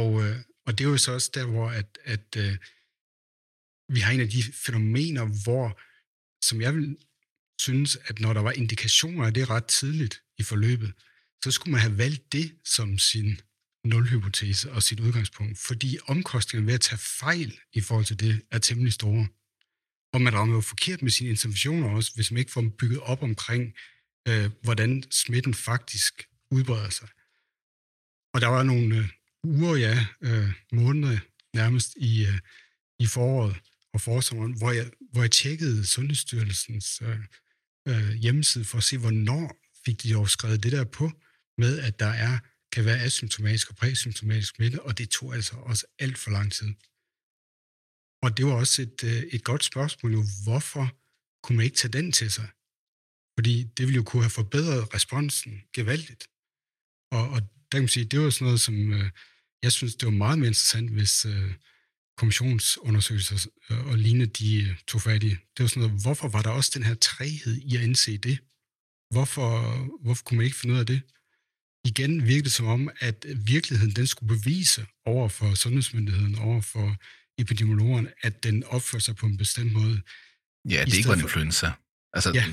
Speaker 2: Og, øh, og det er jo så også der, hvor at, at øh, vi har en af de fænomener, hvor, som jeg vil synes, at når der var indikationer af det ret tidligt i forløbet, så skulle man have valgt det som sin nulhypotese og sit udgangspunkt, fordi omkostningerne ved at tage fejl i forhold til det er temmelig store. Og man rammer jo forkert med sine interventioner også, hvis man ikke får dem bygget op omkring, øh, hvordan smitten faktisk udbreder sig. Og der var nogle, øh, uger, ja, øh, måneder nærmest i, øh, i foråret og forsommeren, hvor jeg, hvor jeg tjekkede Sundhedsstyrelsens øh, øh, hjemmeside for at se, hvornår fik de overskrevet skrevet det der på, med at der er, kan være asymptomatisk og præsymptomatisk smitte, og det tog altså også alt for lang tid. Og det var også et, øh, et godt spørgsmål, jo, hvorfor kunne man ikke tage den til sig? Fordi det ville jo kunne have forbedret responsen gevaldigt. Og, og der kan man sige, det var sådan noget, som øh, jeg synes, det var meget mere interessant, hvis øh, kommissionsundersøgelser øh, og lignende, de øh, tog fat i. Det var sådan noget, hvorfor var der også den her træhed i at indse det? Hvorfor, hvorfor kunne man ikke finde ud af det? Igen virkede det som om, at virkeligheden den skulle bevise over for sundhedsmyndigheden, over for epidemiologerne, at den opfører sig på en bestemt måde.
Speaker 1: Ja, det ikke var en influenza. Altså, ja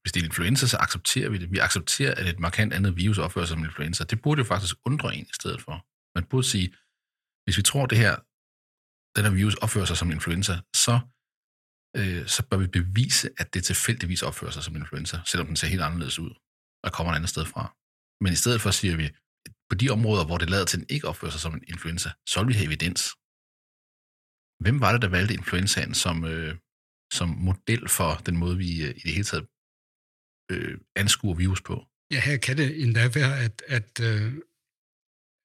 Speaker 1: hvis det er influenza, så accepterer vi det. Vi accepterer, at et markant andet virus opfører sig som influenza. Det burde jo faktisk undre en i stedet for. Man burde sige, hvis vi tror, det her, den her virus opfører sig som influenza, så, øh, så bør vi bevise, at det tilfældigvis opfører sig som influenza, selvom den ser helt anderledes ud og kommer et andet sted fra. Men i stedet for siger vi, på de områder, hvor det lader til, at den ikke opfører sig som en influenza, så vil vi have evidens. Hvem var det, der valgte influenzaen som, øh, som model for den måde, vi øh, i det hele taget øh, anskuer virus på?
Speaker 2: Ja, her kan det endda være, at, at, øh,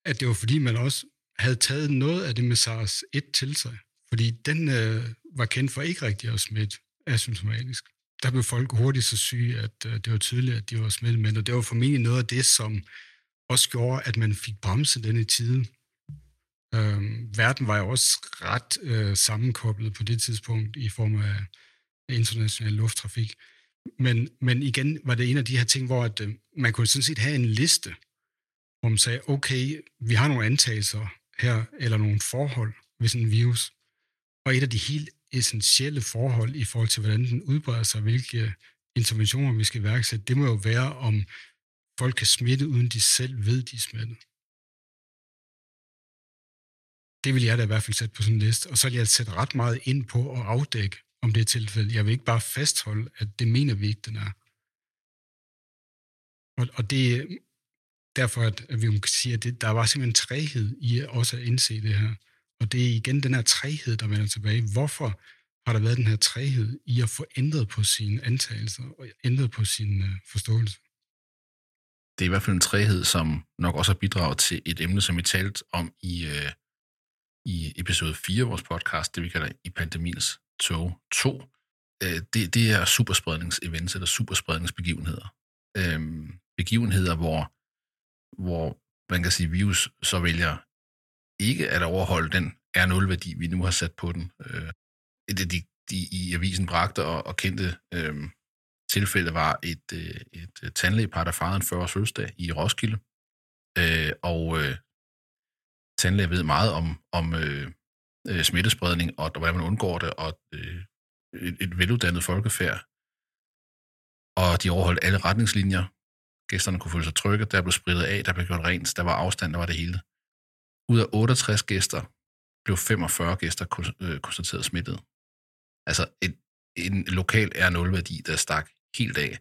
Speaker 2: at det var fordi, man også havde taget noget af det med SARS-1 til sig. Fordi den øh, var kendt for ikke rigtig at smitte asymptomatisk. Der blev folk hurtigt så syge, at øh, det var tydeligt, at de var smittet med og det var formentlig noget af det, som også gjorde, at man fik bremset den i tide. Øh, verden var jo også ret øh, sammenkoblet på det tidspunkt i form af international lufttrafik. Men, men igen var det en af de her ting, hvor at, øh, man kunne sådan set have en liste, hvor man sagde, okay, vi har nogle antagelser her, eller nogle forhold ved sådan en virus. Og et af de helt essentielle forhold i forhold til, hvordan den udbreder sig, hvilke øh, interventioner vi skal værksætte, det må jo være, om folk kan smitte, uden de selv ved, de er smittet. Det vil jeg da i hvert fald sætte på sådan en liste. Og så vil jeg sætte ret meget ind på at afdække, om det er tilfældet. Jeg vil ikke bare fastholde, at det mener vi ikke, den er. Og, og det er derfor, at, at vi kan sige, at det, der var simpelthen træhed i også at indse det her. Og det er igen den her træhed, der vender tilbage. Hvorfor har der været den her træhed i at få ændret på sine antagelser og ændret på sin uh, forståelse?
Speaker 1: Det er i hvert fald en træhed, som nok også har bidraget til et emne, som vi talte om i, uh, i episode 4 af vores podcast, det vi kalder i pandemiens tog 2. Uh, øh, det, det er superspredningsevents eller superspredningsbegivenheder. Uh, begivenheder, hvor, hvor man kan sige, virus så vælger ikke at overholde den R0-værdi, vi nu har sat på den. Øh, et af de, de i avisen bragte og, og kendte øh, tilfælde var et, øh, et øh, tandlægepar, der fejrede en 40-års fødselsdag i Roskilde. Øh, og øh, tandlæger ved meget om, om øh, øh, smittespredning og hvordan man undgår det, og øh, et, et veluddannet folkefærd. Og de overholdt alle retningslinjer. Gæsterne kunne føle sig trygge, der blev spritet af, der blev gjort rent, der var afstand, der var det hele. Ud af 68 gæster blev 45 gæster øh, konstateret smittet. Altså et, en lokal R0-værdi, der stak helt af.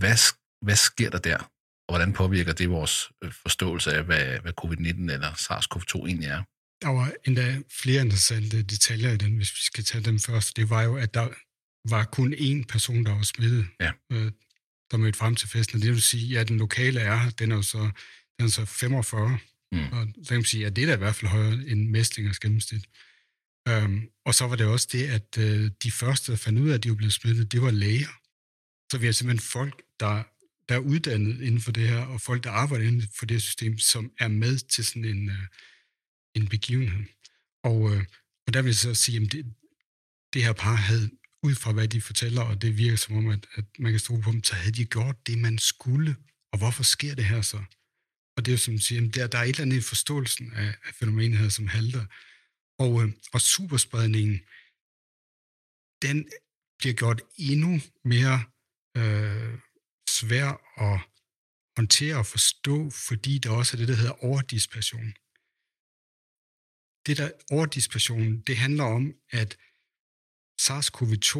Speaker 1: Hvad, hvad sker der der? Og hvordan påvirker det vores øh, forståelse af, hvad, hvad covid-19 eller SARS-CoV-2 egentlig er?
Speaker 2: Der var endda flere interessante detaljer i den, hvis vi skal tage dem først. Det var jo, at der var kun én person, der var smittet,
Speaker 1: ja.
Speaker 2: øh, der mødte frem til festen. Det vil sige, at den lokale er, den er jo så, den er så 45 Mm. Og så kan man sige, at det er da i hvert fald højere end Mestlingers gennemsnit. Um, og så var det også det, at uh, de første, der fandt ud af, at de var blevet smittet, det var læger. Så vi har simpelthen folk, der, der er uddannet inden for det her, og folk, der arbejder inden for det system, som er med til sådan en, øh, en begivenhed. Og, øh, og der vil jeg så sige, at det, det her par havde, ud fra hvad de fortæller, og det virker som om, at, at man kan stole på dem, så havde de gjort det, man skulle. Og hvorfor sker det her så? Og det er jo som siger, der, der er et eller andet i forståelsen af, af fænomenet her, som halter. Og, øh, og superspredningen, den bliver gjort endnu mere øh, svær at håndtere og forstå, fordi der også er det, der hedder overdispersion. Det der overdispersion, det handler om, at SARS-CoV-2,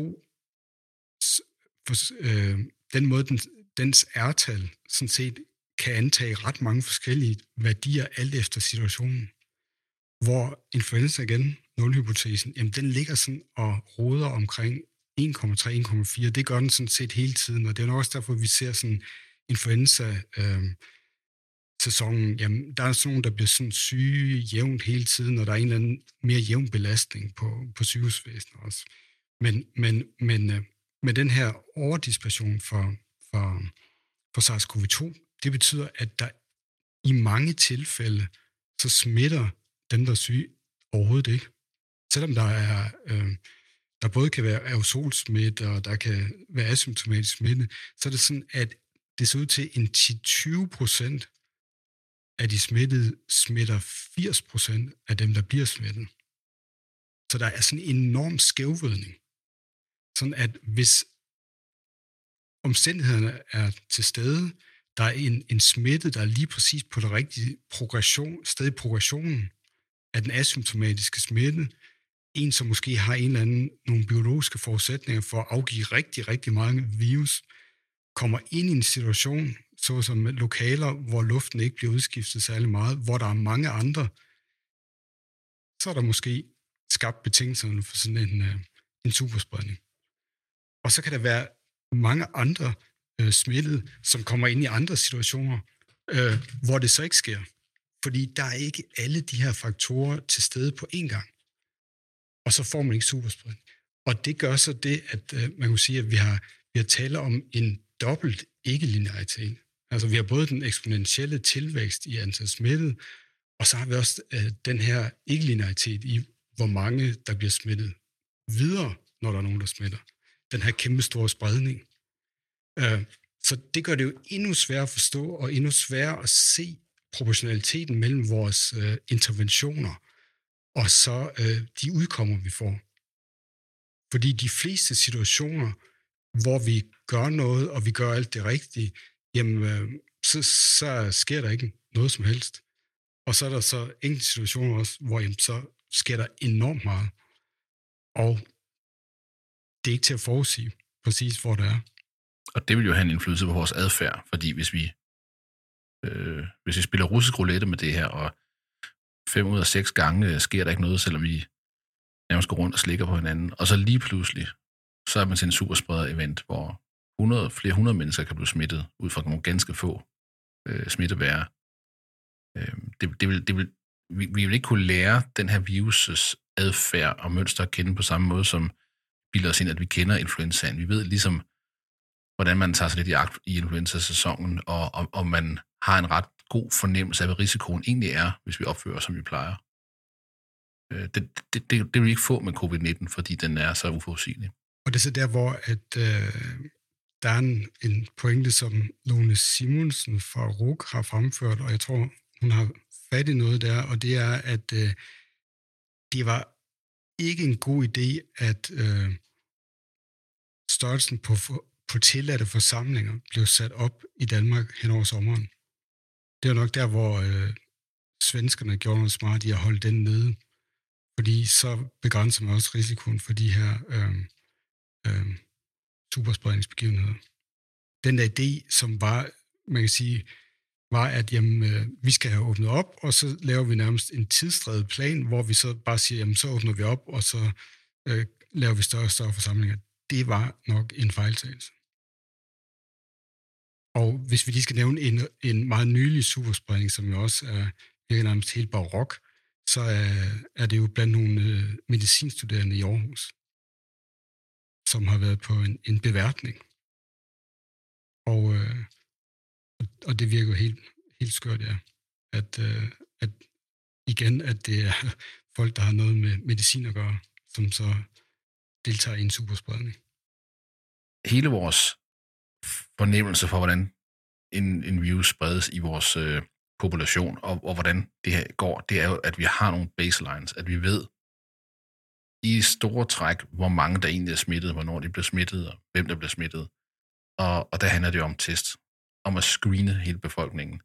Speaker 2: øh, den måde, den, dens ærtal sådan set kan antage ret mange forskellige værdier alt efter situationen. Hvor influenza igen, nulhypotesen, jamen den ligger sådan og roder omkring 1,3-1,4. Det gør den sådan set hele tiden, og det er nok også derfor, vi ser sådan influenza øh, sæsonen, jamen, der er sådan nogen, der bliver sådan syge jævnt hele tiden, og der er en eller anden mere jævn belastning på, på sygehusvæsenet også. Men, men, men øh, med den her overdispersion for, for, for SARS-CoV-2, det betyder, at der i mange tilfælde, så smitter dem, der er syge, overhovedet ikke. Selvom der er, øh, der både kan være aerosolsmitte, og der kan være asymptomatisk smitte, så er det sådan, at det ser ud til en 10-20 procent af de smittede smitter 80 procent af dem, der bliver smittet. Så der er sådan en enorm skævvridning. Sådan at hvis omstændighederne er til stede, der er en, en smitte, der er lige præcis på det rigtige progression, sted i progressionen af den asymptomatiske smitte. En, som måske har en eller anden, nogle biologiske forudsætninger for at afgive rigtig, rigtig mange virus, kommer ind i en situation, såsom lokaler, hvor luften ikke bliver udskiftet særlig meget, hvor der er mange andre, så er der måske skabt betingelserne for sådan en, øh, en superspredning. Og så kan der være mange andre øh, smittede, som kommer ind i andre situationer, øh, hvor det så ikke sker. Fordi der er ikke alle de her faktorer til stede på én gang. Og så får man ikke superspredning. Og det gør så det, at øh, man kan sige, at vi har, vi har tale om en dobbelt ikke-linearitet. Altså vi har både den eksponentielle tilvækst i antal smittede, og så har vi også øh, den her ikke-linearitet i, hvor mange der bliver smittet videre, når der er nogen, der smitter. Den her kæmpe store spredning. Øh, så det gør det jo endnu sværere at forstå, og endnu sværere at se proportionaliteten mellem vores øh, interventioner og så øh, de udkommer, vi får. Fordi de fleste situationer, hvor vi gør noget, og vi gør alt det rigtige, jamen, øh, så, så sker der ikke noget som helst. Og så er der så enkelte situationer også, hvor jamen, så sker der enormt meget. Og det er ikke til at forudsige præcis, hvor det er.
Speaker 1: Og det vil jo have en indflydelse på vores adfærd, fordi hvis vi, øh, hvis vi spiller russisk roulette med det her, og fem ud af seks gange øh, sker der ikke noget, selvom vi nærmest går rundt og slikker på hinanden, og så lige pludselig, så er man til en superspreder-event, hvor 100, flere hundrede mennesker kan blive smittet ud fra nogle ganske få øh, smittebærere. Øh, det, det vil, det vil, vi, vi vil ikke kunne lære den her virus' adfærd og mønster at kende på samme måde, som bilder os ind, at vi kender influenzaen. Vi ved ligesom, hvordan man tager sig lidt i agt i influenza-sæsonen, og, og, og man har en ret god fornemmelse af, hvad risikoen egentlig er, hvis vi opfører os, som vi plejer. Øh, det, det, det, det vil vi ikke få med covid-19, fordi den er så uforudsigelig.
Speaker 2: Og det er så der, hvor at, øh, der er en, en pointe, som Lone Simonsen fra RUK har fremført, og jeg tror, hun har fat i noget der, og det er, at øh, det var ikke en god idé, at øh, størrelsen på, på tilladte forsamlinger blev sat op i Danmark hen over sommeren. Det var nok der, hvor øh, svenskerne gjorde noget smart i at holde den nede, fordi så begrænser man også risikoen for de her øh, øh, superspredningsbegivenheder. Den der idé, som var, man kan sige, var, at jamen, øh, vi skal have åbnet op, og så laver vi nærmest en tidsdrevet plan, hvor vi så bare siger, jamen så åbner vi op, og så øh, laver vi større og større forsamlinger. Det var nok en fejltagelse. Og hvis vi lige skal nævne en, en meget nylig superspredning, som jo også er virker nærmest helt barok, så er, er det jo blandt nogle øh, medicinstuderende i Aarhus, som har været på en, en beværtning. Og, øh, og det virker jo helt, helt skørt, ja. At, øh, at igen, at det er folk, der har noget med medicin at gøre, som så deltager i en superspredning.
Speaker 1: Hele vores fornemmelse for, hvordan en, en virus spredes i vores øh, population, og, og hvordan det her går, det er jo, at vi har nogle baselines, at vi ved i store træk, hvor mange der egentlig er smittet, hvornår de bliver smittet, og hvem der bliver smittet. Og, og der handler det jo om test, om at screene hele befolkningen.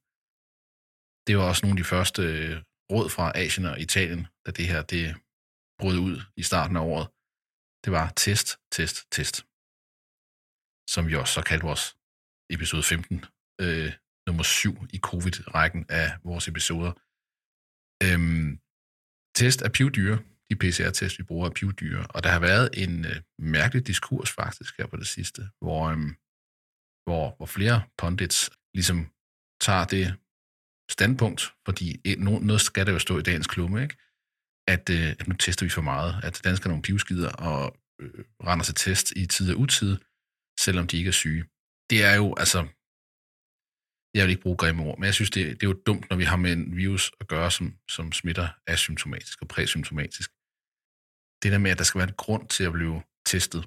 Speaker 1: Det var også nogle af de første øh, råd fra Asien og Italien, da det her det brød ud i starten af året. Det var test, test, test som vi også så kaldte vores episode 15, øh, nummer 7 i covid-rækken af vores episoder. Øhm, test er pivdyr, De PCR-test, vi bruger, er pivdyr, Og der har været en øh, mærkelig diskurs faktisk her på det sidste, hvor, øhm, hvor, hvor flere pundits ligesom tager det standpunkt, fordi e, noget, noget skal der jo stå i dagens klumme, ikke? At, øh, at nu tester vi for meget, at danskerne er nogle pivskider og øh, render til test i tid og utid, selvom de ikke er syge. Det er jo, altså, jeg vil ikke bruge grimme ord, men jeg synes, det, det er jo dumt, når vi har med en virus at gøre, som, som smitter asymptomatisk og præsymptomatisk. Det der med, at der skal være en grund til at blive testet,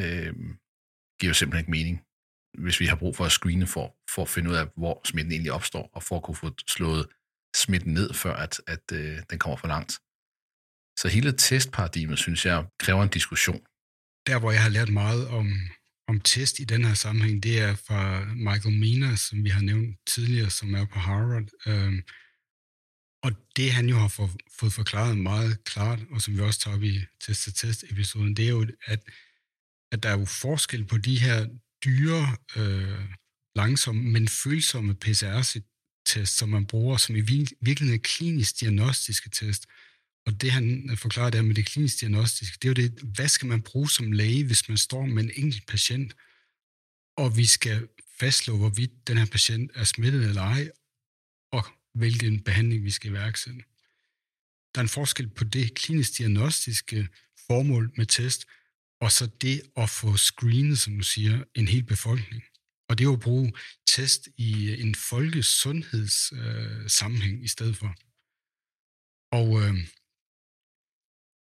Speaker 1: øh, giver jo simpelthen ikke mening, hvis vi har brug for at screene for, for at finde ud af, hvor smitten egentlig opstår, og for at kunne få slået smitten ned, før at, at øh, den kommer for langt. Så hele testparadigmet, synes jeg, kræver en diskussion
Speaker 2: der, hvor jeg har lært meget om, om test i den her sammenhæng, det er fra Michael Mina, som vi har nævnt tidligere, som er på Harvard. Øhm, og det han jo har for, fået forklaret meget klart, og som vi også tager op i test-test-episoden, det er jo, at, at der er jo forskel på de her dyre øh, langsomme, men følsomme PCR-test, som man bruger, som i virkeligheden er klinisk diagnostiske test. Og det han øh, forklarer der med det klinisk diagnostiske, det er jo det, hvad skal man bruge som læge, hvis man står med en enkelt patient, og vi skal fastslå, hvorvidt den her patient er smittet eller ej, og hvilken behandling vi skal iværksætte. Der er en forskel på det klinisk diagnostiske formål med test, og så det at få screenet, som du siger, en hel befolkning. Og det er jo at bruge test i øh, en folkesundhedssammenhæng øh, i stedet for. Og, øh,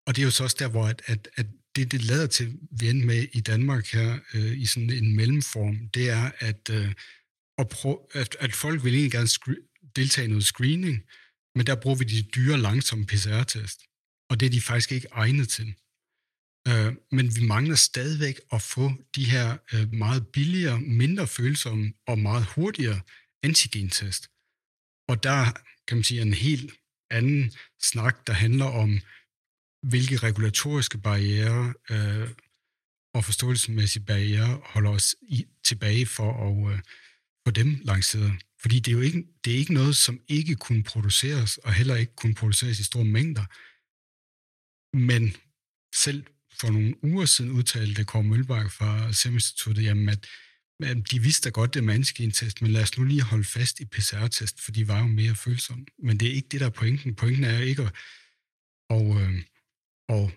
Speaker 2: og det er jo så også der, hvor at, at, at det, det lader til, vi ender med i Danmark her, øh, i sådan en mellemform, det er, at, øh, at, prøve, at, at folk vil egentlig gerne scre- deltage i noget screening, men der bruger vi de dyre, langsomme PCR-test. Og det er de faktisk ikke egnet til. Øh, men vi mangler stadigvæk at få de her øh, meget billigere, mindre følsomme og meget hurtigere antigentest. Og der kan man sige en helt anden snak, der handler om, hvilke regulatoriske barriere øh, og forståelsesmæssige barriere holder os i, tilbage for at øh, få dem lanceret. Fordi det er jo ikke, det er ikke noget, som ikke kunne produceres, og heller ikke kunne produceres i store mængder. Men selv for nogle uger siden udtalte Kåre Mølbak fra Seminstituttet, jamen at, at de vidste godt, det er mandskentest, men lad os nu lige holde fast i PCR-test, for de var jo mere følsomme. Men det er ikke det, der er pointen. Pointen er ikke at, og, øh, at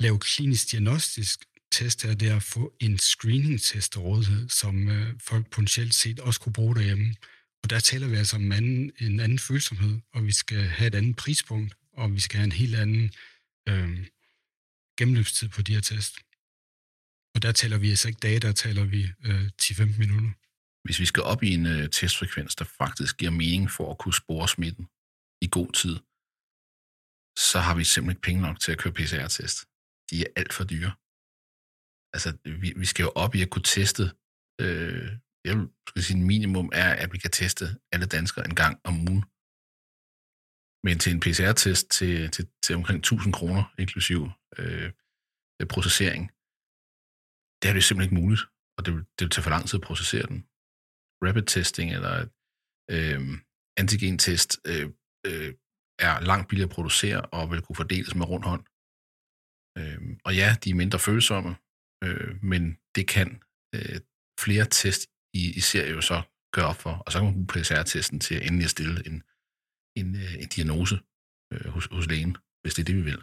Speaker 2: lave klinisk diagnostisk test er det at få en screening-test til rådighed, som øh, folk potentielt set også kunne bruge derhjemme. Og der taler vi altså om anden, en anden følsomhed, og vi skal have et andet prispunkt, og vi skal have en helt anden øh, gennemløbstid på de her test. Og der taler vi altså ikke dage, der taler vi øh, 10-15 minutter.
Speaker 1: Hvis vi skal op i en øh, testfrekvens, der faktisk giver mening for at kunne spore smitten i god tid, så har vi simpelthen ikke penge nok til at køre PCR-test. De er alt for dyre. Altså, vi, vi skal jo op i at kunne teste, øh, jeg vil skal sige, minimum er, at vi kan teste alle danskere en gang om ugen. Men til en PCR-test til, til, til omkring 1000 kroner, inklusiv øh, processering, det er det simpelthen ikke muligt, og det vil, det vil tage for lang tid at processere den. Rapid testing eller øh, antigen-test øh, øh, er langt billigere at producere og vil kunne fordeles med rund hånd. Øh, og ja, de er mindre følsomme, øh, men det kan øh, flere test i, i serie jo så gøre op for, og så kan man bruge PCR-testen til at endelig at stille en, en, øh, en diagnose øh, hos, hos lægen, hvis det er det, vi vil.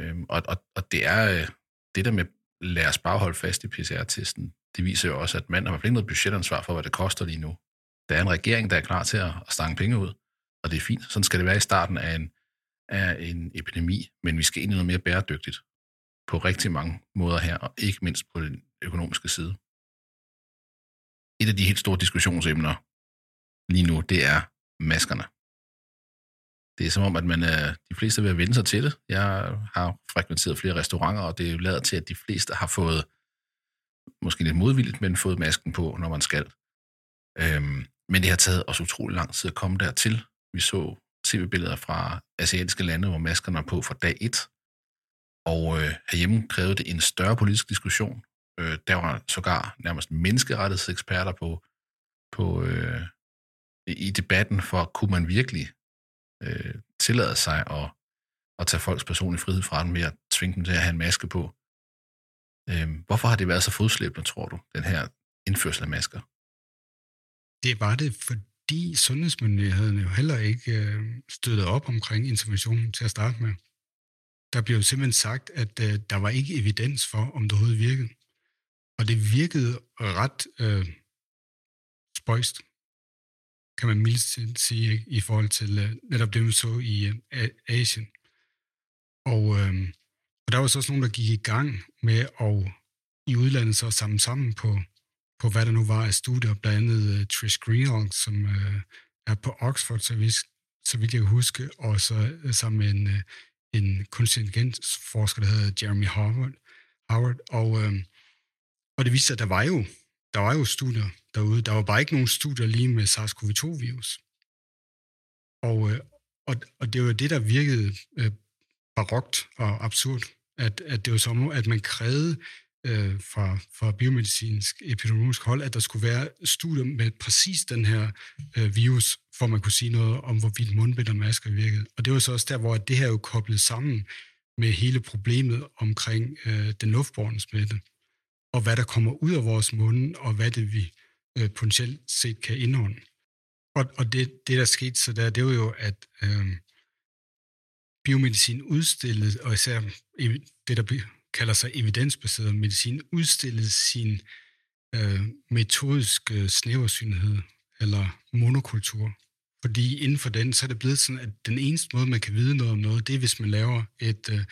Speaker 1: Øh, og, og, og det er øh, det der med, lad os bare holde fast i PCR-testen, det viser jo også, at man har ikke noget budgetansvar for, hvad det koster lige nu. Der er en regering, der er klar til at, at stange penge ud, og det er fint. Sådan skal det være i starten af en, af en epidemi, men vi skal ind i noget mere bæredygtigt på rigtig mange måder her, og ikke mindst på den økonomiske side. Et af de helt store diskussionsemner lige nu, det er maskerne. Det er som om, at man er, de fleste vil vende sig til det. Jeg har frekventeret flere restauranter, og det er jo lavet til, at de fleste har fået, måske lidt modvilligt, men fået masken på, når man skal. Øhm, men det har taget os utrolig lang tid at komme dertil. Vi så tv-billeder fra asiatiske lande, hvor maskerne er på fra dag 1. Og øh, herhjemme krævede det en større politisk diskussion. Øh, der var sågar nærmest menneskerettighedseksperter på, på øh, i debatten for, kunne man virkelig øh, tillade sig at, at tage folks personlige frihed fra dem ved at tvinge dem til at have en maske på. Øh, hvorfor har det været så fodslæbende, tror du, den her indførsel af masker?
Speaker 2: Det var det, for, fordi sundhedsmyndighederne jo heller ikke øh, støttede op omkring interventionen til at starte med. Der blev jo simpelthen sagt, at øh, der var ikke evidens for, om det overhovedet virkede. Og det virkede ret øh, spøjst, kan man mildt sige, ikke? i forhold til øh, netop det, vi så i øh, Asien. Og, øh, og der var så også nogen, der gik i gang med at i udlandet så samle sammen på på, hvad der nu var af studier, blandt andet uh, Trish Greenhalgh, som uh, er på Oxford, så, vi, så vidt jeg kan huske, og så uh, sammen med en, uh, en kunstig intelligensforsker, der hedder Jeremy Howard. Howard og, uh, og det viste sig, at der var jo der var jo studier derude. Der var bare ikke nogen studier lige med SARS-CoV-2-virus. Og, uh, og, og det var det, der virkede uh, barokt og absurd, at, at det var som at man krævede øh, fra, fra biomedicinsk epidemiologisk hold, at der skulle være studier med præcis den her øh, virus, for man kunne sige noget om, hvorvidt mundbind og masker virkede. Og det var så også der, hvor det her jo koblet sammen med hele problemet omkring øh, den luftborne smitte, og hvad der kommer ud af vores munde, og hvad det vi øh, potentielt set kan indånde. Og, og det, det, der skete så der, det var jo, at øh, biomedicin udstillede, og især det, der kalder sig evidensbaseret medicin, udstillede sin øh, metodiske øh, snæversynhed eller monokultur. Fordi inden for den, så er det blevet sådan, at den eneste måde, man kan vide noget om noget, det er, hvis man laver et øh,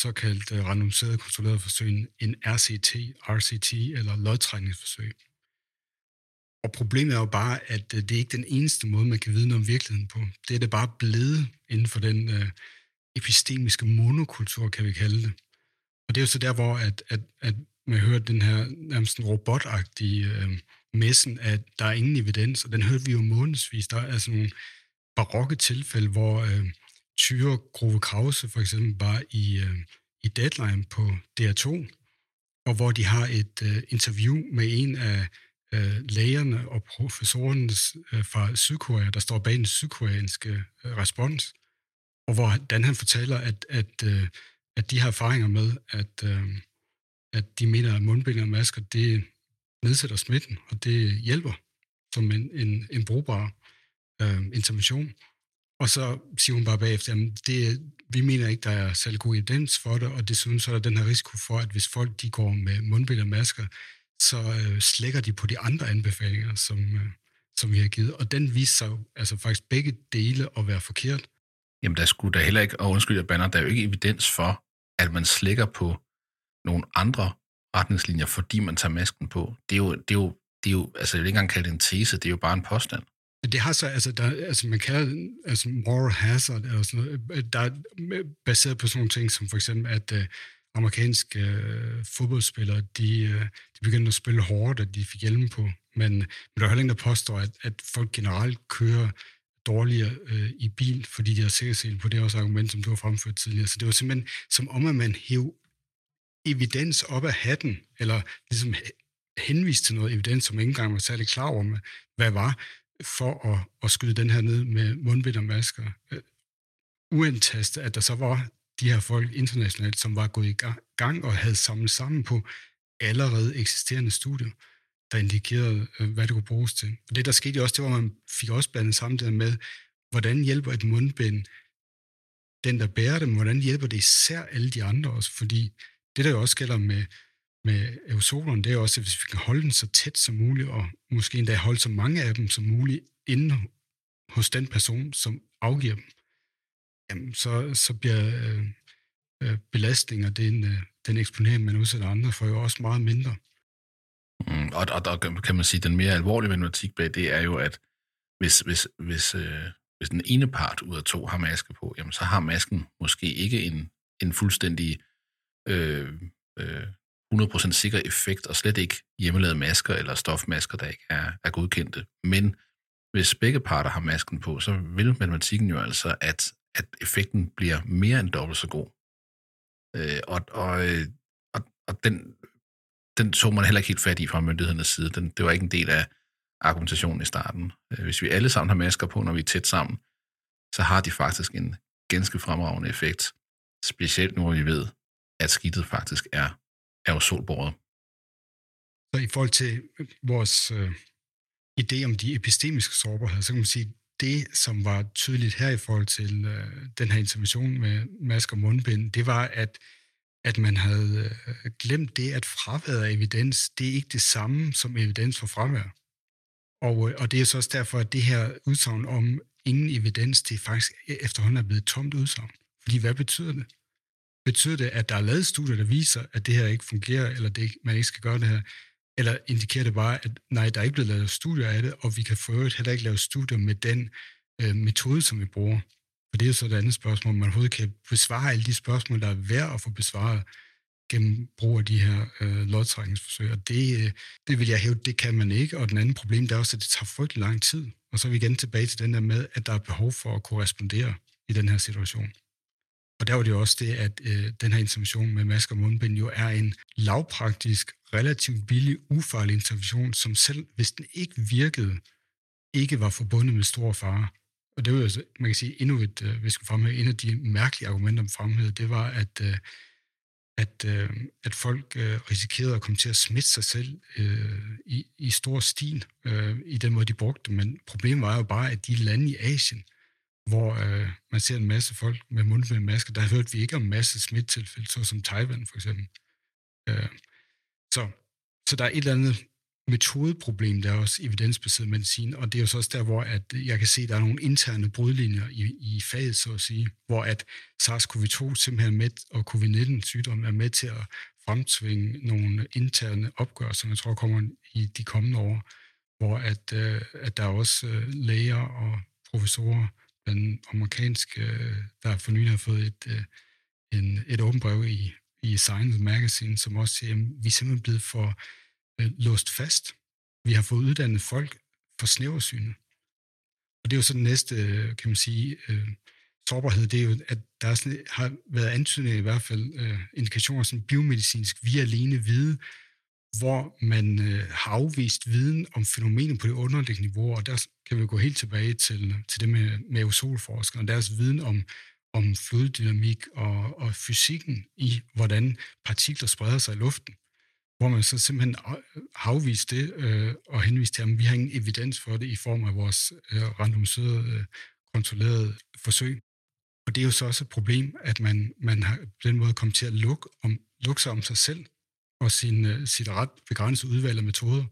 Speaker 2: såkaldt øh, randomiseret kontrolleret forsøg, en RCT, RCT eller lodtrækningsforsøg. Og problemet er jo bare, at øh, det er ikke den eneste måde, man kan vide noget om virkeligheden på. Det er det bare blevet inden for den øh, epistemiske monokultur, kan vi kalde det. Og det er jo så der, hvor at, at, at man hører den her nærmest robotagtige øh, messen, at der er ingen evidens, og den hørte vi jo månedsvis. Der er sådan nogle barokke tilfælde, hvor øh, Tyre Grove Krause for eksempel var i, øh, i Deadline på DR2, og hvor de har et øh, interview med en af øh, lægerne og professorerne øh, fra Sydkorea, der står bag den sydkoreanske øh, respons, og hvordan han fortæller, at, at, øh, at de har erfaringer med, at, øh, at de mener, at mundbind og masker, det nedsætter smitten, og det hjælper som en, en, en brugbar øh, intervention. Og så siger hun bare bagefter, at det, vi mener ikke, der er særlig god evidens for det, og desuden så er der den her risiko for, at hvis folk de går med mundbind og masker, så øh, slækker de på de andre anbefalinger, som, øh, som vi har givet. Og den viser sig altså faktisk begge dele at være forkert.
Speaker 1: Jamen, der skulle da heller ikke, og undskyld, jeg banner, der er jo ikke evidens for, at man slækker på nogle andre retningslinjer, fordi man tager masken på. Det er jo, det er jo, det er jo altså jeg vil ikke engang kalde det en tese, det er jo bare en påstand.
Speaker 2: Det har så, altså, der, altså man kalder det altså moral hazard, eller sådan noget, øh, der er baseret på sådan nogle ting, som for eksempel, at øh, amerikanske øh, fodboldspillere, de, øh, de begyndte at spille hårdt, og de fik hjelm på, men, men der er heller ingen, der påstår, at, at folk generelt kører dårligere øh, i bil, fordi de har sikkerhedssel på. Det er også argument, som du har fremført tidligere. Så det var simpelthen som om, at man hæv evidens op af hatten, eller ligesom henviste til noget evidens, som ikke engang var særlig klar over, hvad var, for at, at skyde den her ned med mundbind og masker. Øh, uantastet, at der så var de her folk internationalt, som var gået i gang og havde samlet sammen på allerede eksisterende studier, der indikerede, øh, hvad det kunne bruges til. Og det, der skete også, det var, at man fik også blandet sammen det med, hvordan hjælper et mundbind den, der bærer dem, hvordan hjælper det især alle de andre også, fordi det, der jo også gælder med, med aerosolerne, det er også, at hvis vi kan holde den så tæt som muligt, og måske endda holde så mange af dem som muligt inde hos den person, som afgiver dem, jamen, så, så bliver øh, øh, belastninger, den, øh, den eksponering, man udsætter andre for, jo også meget mindre.
Speaker 1: Mm, og, og der kan man sige, at den mere alvorlige matematik bag det er jo, at hvis, hvis, hvis, øh, hvis den ene part ud af to har maske på, jamen, så har masken måske ikke en, en fuldstændig øh, øh, 100% sikker effekt, og slet ikke hjemmelavede masker eller stofmasker, der ikke er, er godkendte. Men hvis begge parter har masken på, så vil matematikken jo altså, at, at effekten bliver mere end dobbelt så god. Øh, og, og, øh, og, og den, den tog man heller ikke helt fat i fra myndighedernes side. Den, det var ikke en del af argumentationen i starten. Øh, hvis vi alle sammen har masker på, når vi er tæt sammen, så har de faktisk en ganske fremragende effekt. Specielt nu, hvor vi ved, at skidtet faktisk er aerosolbåret.
Speaker 2: Så i forhold til øh, vores øh, idé om de epistemiske sårbarheder, så kan man sige, det, som var tydeligt her i forhold til øh, den her intervention med masker og mundbind, det var, at, at man havde øh, glemt det, at fraværet af evidens, det er ikke det samme som evidens for fravær. Og, øh, og det er så også derfor, at det her udsagn om ingen evidens, det faktisk e-, efterhånden er blevet tomt udsagn. Fordi hvad betyder det? Betyder det, at der er lavet studier, der viser, at det her ikke fungerer, eller det, man ikke skal gøre det her? Eller indikerer det bare, at nej, der er ikke blevet lavet studier af det, og vi kan for øvrigt heller ikke lave studier med den øh, metode, som vi bruger? For det er jo så et andet spørgsmål, man overhovedet kan besvare alle de spørgsmål, der er værd at få besvaret gennem brug af de her øh, lodtrækningsforsøg. Og det, øh, det vil jeg hæve, det kan man ikke. Og den anden problem, det er også, at det tager frygtelig lang tid. Og så er vi igen tilbage til den der med, at der er behov for at korrespondere i den her situation. Og der var det jo også det, at øh, den her intervention med masker og mundbind jo er en lavpraktisk, relativt billig, ufarlig intervention, som selv hvis den ikke virkede, ikke var forbundet med stor fare. Og det var jo, altså, man kan sige, endnu et, øh, vi vi fremhæve, en af de mærkelige argumenter, man fremhævede, det var, at, øh, at, øh, at folk øh, risikerede at komme til at smitte sig selv øh, i, i stor stil øh, i den måde, de brugte. Men problemet var jo bare, at de lande i Asien, hvor øh, man ser en masse folk med mundbind masker, der hørte vi ikke om masse smittilfælde, såsom Taiwan for eksempel. Øh, så, så der er et eller andet metodeproblem, der er også evidensbaseret medicin, og det er jo så også der, hvor at øh, jeg kan se, at der er nogle interne brudlinjer i, i faget, så at sige, hvor at SARS-CoV-2 simpelthen med, og COVID-19-sygdommen er med til at fremtvinge nogle interne opgørelser, jeg tror kommer i de kommende år, hvor at, øh, at der er også øh, læger og professorer, den amerikanske, øh, der for nylig har fået et, øh, en, et åbent brev i, i Science Magazine, som også siger, at vi er simpelthen blevet for øh, låst fast. Vi har fået uddannet folk for snæversynet. Og det er jo så den næste, øh, kan man sige, øh, sårbarhed, det er jo, at der er sådan, har været antydninger i hvert fald, øh, indikationer som biomedicinsk, vi alene vide, hvor man øh, har afvist viden om fænomener på det underliggende niveau, og der kan vi gå helt tilbage til, til det med, med aerosolforskere, og deres viden om, om floddynamik og, og fysikken i, hvordan partikler spreder sig i luften hvor man så simpelthen øh, afviste det øh, og henviste til, at vi har ingen evidens for det i form af vores øh, randomiserede, øh, kontrollerede forsøg. Og det er jo så også et problem, at man, man har på den måde kommet til at lukke, om, lukke sig om sig selv og sin, øh, sit ret begrænsede udvalg af metoder.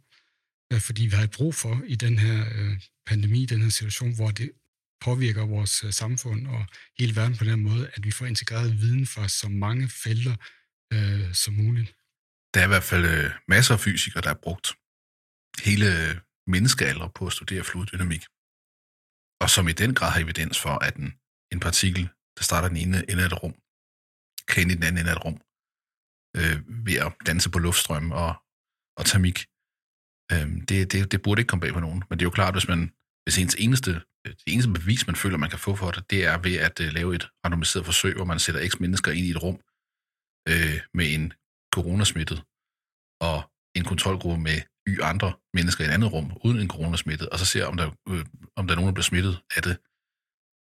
Speaker 2: Øh, fordi vi har brug for i den her øh, pandemi, den her situation, hvor det påvirker vores øh, samfund og hele verden på den måde, at vi får integreret viden fra så mange felter øh, som muligt.
Speaker 1: Der er i hvert fald øh, masser af fysikere, der har brugt hele øh, menneskealder på at studere fluiddynamik, og som i den grad har evidens for, at en, en partikel, der starter den ene ende af et rum, kan ind i den anden ende af et rum, øh, ved at danse på luftstrøm og, og termik. Øh, det, det, det burde ikke komme bag på nogen, men det er jo klart, hvis man hvis ens eneste, øh, det eneste bevis, man føler, man kan få for det, det er ved at lave et randomiseret forsøg, hvor man sætter x mennesker ind i et rum øh, med en coronasmittet, og en kontrolgruppe med y andre mennesker i et andet rum, uden en coronasmittet, og så ser, om der, øh, om der er nogen, der bliver smittet af det.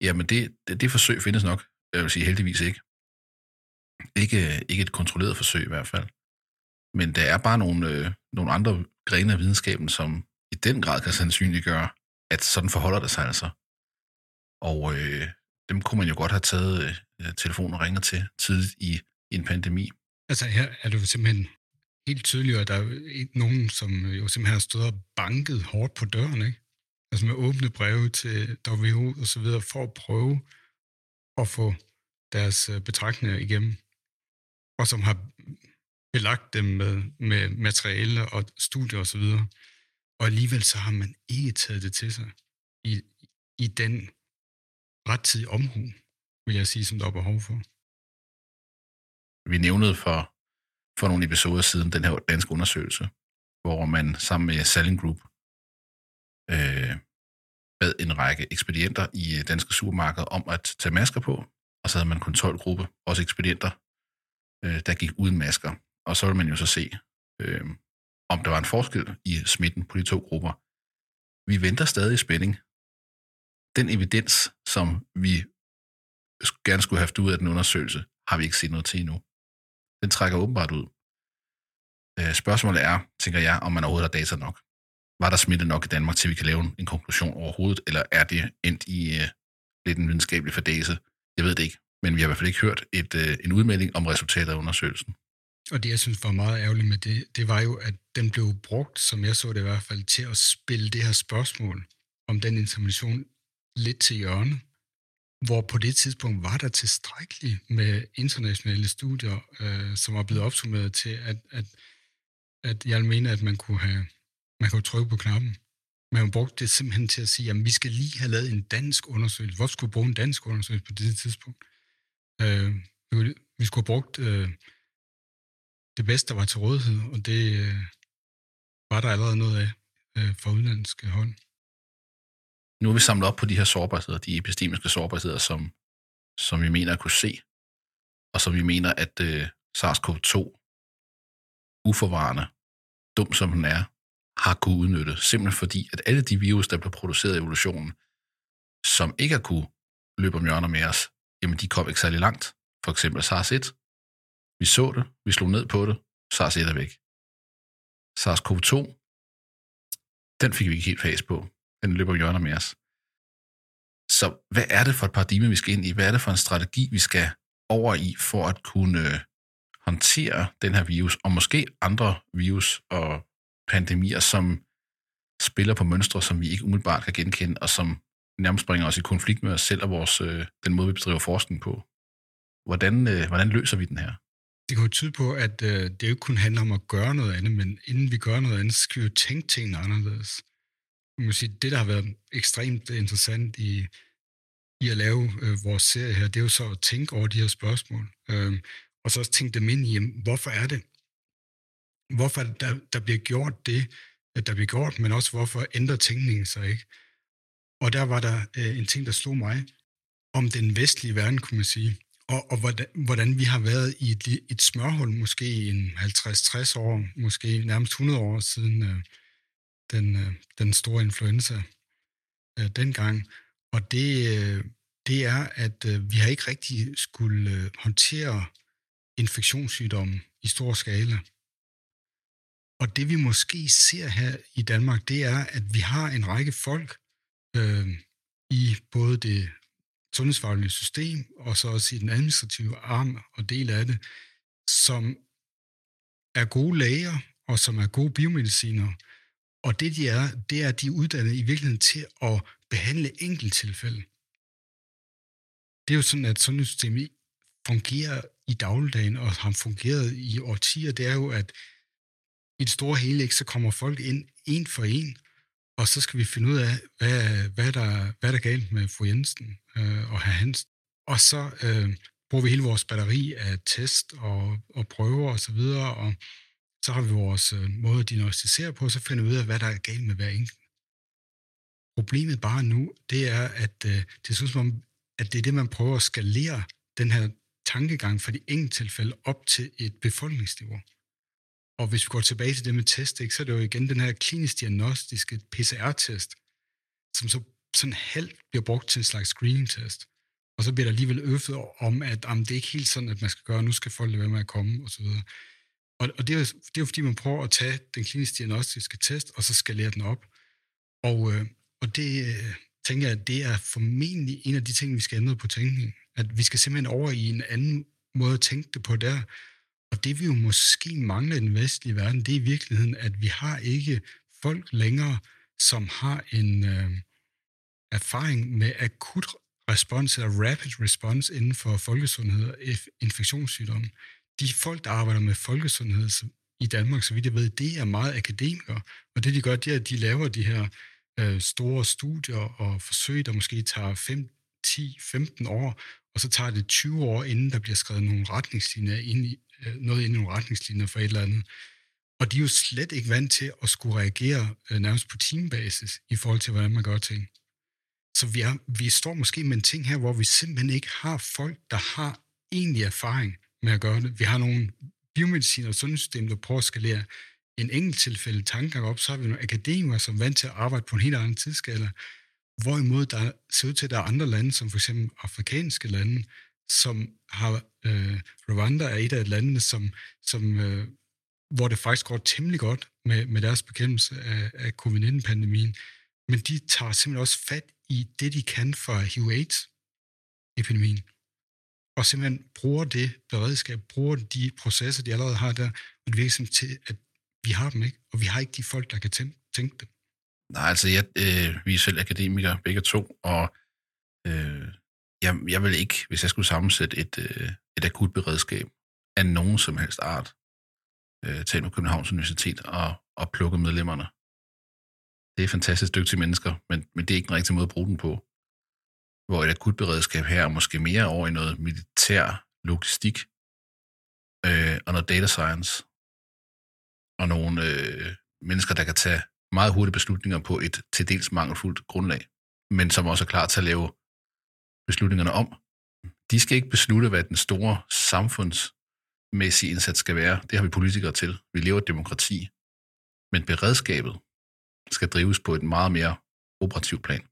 Speaker 1: Jamen, det, det, det forsøg findes nok. Jeg vil sige heldigvis ikke. Ikke, øh, ikke et kontrolleret forsøg i hvert fald. Men der er bare nogle, øh, nogle andre grene af videnskaben, som i den grad kan sandsynliggøre, at sådan forholder det sig altså. Og øh, dem kunne man jo godt have taget øh, telefonen og ringer til tidligt i, i en pandemi.
Speaker 2: Altså her er det jo simpelthen helt tydeligt, at der er nogen, som jo simpelthen har stået og banket hårdt på døren, ikke? Altså med åbne breve til WHO og så videre, for at prøve at få deres øh, betragtninger igennem. Og som har belagt dem med, med materiale og studier og så videre. Og alligevel så har man ikke taget det til sig i, i den rettidige omhu, vil jeg sige, som der er behov for.
Speaker 1: Vi nævnede for, for nogle episoder siden den her danske undersøgelse, hvor man sammen med Selling Group øh, bad en række ekspedienter i øh, danske supermarkeder om at tage masker på, og så havde man kontrolgruppe, også ekspedienter, øh, der gik uden masker. Og så ville man jo så se, øh, om der var en forskel i smitten på de to grupper. Vi venter stadig i spænding. Den evidens, som vi gerne skulle have haft ud af den undersøgelse, har vi ikke set noget til endnu. Den trækker åbenbart ud. Øh, spørgsmålet er, tænker jeg, om man overhovedet har data nok. Var der smitte nok i Danmark, til vi kan lave en konklusion overhovedet, eller er det endt i øh, lidt en videnskabelig fordæse? Jeg ved det ikke, men vi har i hvert fald ikke hørt et, øh, en udmelding om resultatet af undersøgelsen.
Speaker 2: Og det, jeg synes var meget ærgerligt med det, det var jo, at den blev brugt, som jeg så det i hvert fald, til at spille det her spørgsmål om den intervention lidt til hjørne, hvor på det tidspunkt var der tilstrækkeligt med internationale studier, øh, som var blevet opsummeret til, at, at, at jeg mener, at man kunne have man kunne trykke på knappen. Men Man brugte det simpelthen til at sige, at vi skal lige have lavet en dansk undersøgelse. Hvorfor skulle vi bruge en dansk undersøgelse på det tidspunkt? Øh, vi skulle have brugt øh, det bedste, der var til rådighed, og det øh, var der allerede noget af øh, fra udenlandske hånd.
Speaker 1: Nu har vi samlet op på de her sårbarheder, de epistemiske sårbarheder, som, som vi mener at kunne se og som vi mener, at øh, SARS-CoV-2 uforvarende, dum som den er, har kunne udnytte. Simpelthen fordi, at alle de virus, der blev produceret i evolutionen, som ikke har kunne løbe om hjørner med os, jamen de kom ikke særlig langt. For eksempel SARS-1. Vi så det, vi slog ned på det, SARS-1 er væk. SARS-CoV-2, den fik vi ikke helt fast på. Den løber hjørner med os. Så hvad er det for et paradigme, vi skal ind i? Hvad er det for en strategi, vi skal over i, for at kunne øh, håndtere den her virus, og måske andre virus og pandemier, som spiller på mønstre, som vi ikke umiddelbart kan genkende, og som nærmest bringer os i konflikt med os selv og vores, øh, den måde, vi bedriver forskning på. Hvordan, øh, hvordan løser vi den her?
Speaker 2: Det kan jo tyde på, at øh, det jo ikke kun handler om at gøre noget andet, men inden vi gør noget andet, skal vi jo tænke tingene anderledes. Man må sige, det, der har været ekstremt interessant i, i at lave øh, vores serie her, det er jo så at tænke over de her spørgsmål. Øh, og så også tænke dem ind i, jamen, hvorfor er det? Hvorfor er det, der, der bliver gjort det, øh, der bliver gjort, men også hvorfor ændrer tænkningen sig ikke? Og der var der øh, en ting, der slog mig om den vestlige verden, kunne man sige, og, og hvordan, hvordan vi har været i et, et smørhul, måske i en 50-60 år, måske nærmest 100 år siden øh, den, øh, den store influenza øh, dengang. Og det, øh, det er, at øh, vi har ikke rigtig skulle øh, håndtere infektionssygdomme i stor skala. Og det vi måske ser her i Danmark, det er, at vi har en række folk øh, i både det sundhedsfaglige system, og så også i den administrative arm og del af det, som er gode læger, og som er gode biomediciner. Og det de er, det er, at de er uddannet i virkeligheden til at behandle enkelttilfælde. Det er jo sådan, at sundhedssystemet fungerer i dagligdagen, og har fungeret i årtier. Det er jo, at i det store hele, ikke, så kommer folk ind en for en, og så skal vi finde ud af, hvad, hvad, der, hvad der er galt med fru Jensen øh, og herr Hans. Og så øh, bruger vi hele vores batteri af test og, og prøver osv., og, så videre, og så har vi vores øh, måde at diagnostisere på, og så finder vi ud af, hvad der er galt med hver enkelt. Problemet bare nu, det er, at øh, det synes som at det er det, man prøver at skalere den her tankegang fra de enkelte tilfælde op til et befolkningsniveau. Og hvis vi går tilbage til det med test, ikke, så er det jo igen den her klinisk diagnostiske PCR-test, som så sådan halvt bliver brugt til en slags screening-test. Og så bliver der alligevel øvet om, at jamen, det er ikke helt sådan, at man skal gøre, nu skal folk lade være med at komme, osv. Og, og det, er det er jo fordi, man prøver at tage den klinisk diagnostiske test, og så skalere den op. Og, øh, og det øh, tænker jeg, det er formentlig en af de ting, vi skal ændre på tænkningen. At vi skal simpelthen over i en anden måde at tænke det på der, og det vi jo måske mangler i den vestlige verden, det er i virkeligheden, at vi har ikke folk længere, som har en øh, erfaring med akut respons eller rapid response inden for folkesundhed og infektionssygdomme. De folk, der arbejder med folkesundhed i Danmark, så vidt jeg ved, det er meget akademikere, og det de gør, det er, at de laver de her øh, store studier og forsøg, der måske tager 5, 10, 15 år, og så tager det 20 år, inden der bliver skrevet nogle retningslinjer ind i, Øh, noget ind i nogle retningslinjer for et eller andet. Og de er jo slet ikke vant til at skulle reagere øh, nærmest på teambasis i forhold til, hvordan man gør ting. Så vi, er, vi står måske med en ting her, hvor vi simpelthen ikke har folk, der har egentlig erfaring med at gøre det. Vi har nogle biomedicin og sundhedssystem, der prøver at skalere en enkelt tilfælde tankegang op, så har vi nogle akademikere, som er vant til at arbejde på en helt anden tidsskala. Hvorimod der ser ud til, at der er andre lande, som for eksempel afrikanske lande, som har, øh, Rwanda er et af landene, som, som øh, hvor det faktisk går temmelig godt med, med deres bekæmpelse af, af covid-19-pandemien. Men de tager simpelthen også fat i det, de kan for HIV-AIDS-epidemien. Og simpelthen bruger det beredskab, bruger de processer, de allerede har der, og det virker til, at vi har dem ikke, og vi har ikke de folk, der kan tænke, tænke det.
Speaker 1: Nej, altså jeg, øh, vi er selv akademikere begge to, og øh, jeg, jeg vil ikke, hvis jeg skulle sammensætte et, øh, et akut beredskab af nogen som helst art, øh, tage med Københavns Universitet og, og plukke medlemmerne. Det er fantastisk dygtige mennesker, men, men det er ikke den rigtige måde at bruge den på. Hvor et akutberedskab her er måske mere over i noget militær logistik øh, og noget data science og nogle øh, mennesker, der kan tage meget hurtige beslutninger på et til dels mangelfuldt grundlag, men som også er klar til at lave beslutningerne om. de skal ikke beslutte, hvad den store samfundsmæssige indsats skal være. Det har vi politikere til. Vi lever et demokrati. Men beredskabet skal drives på et meget mere operativt plan.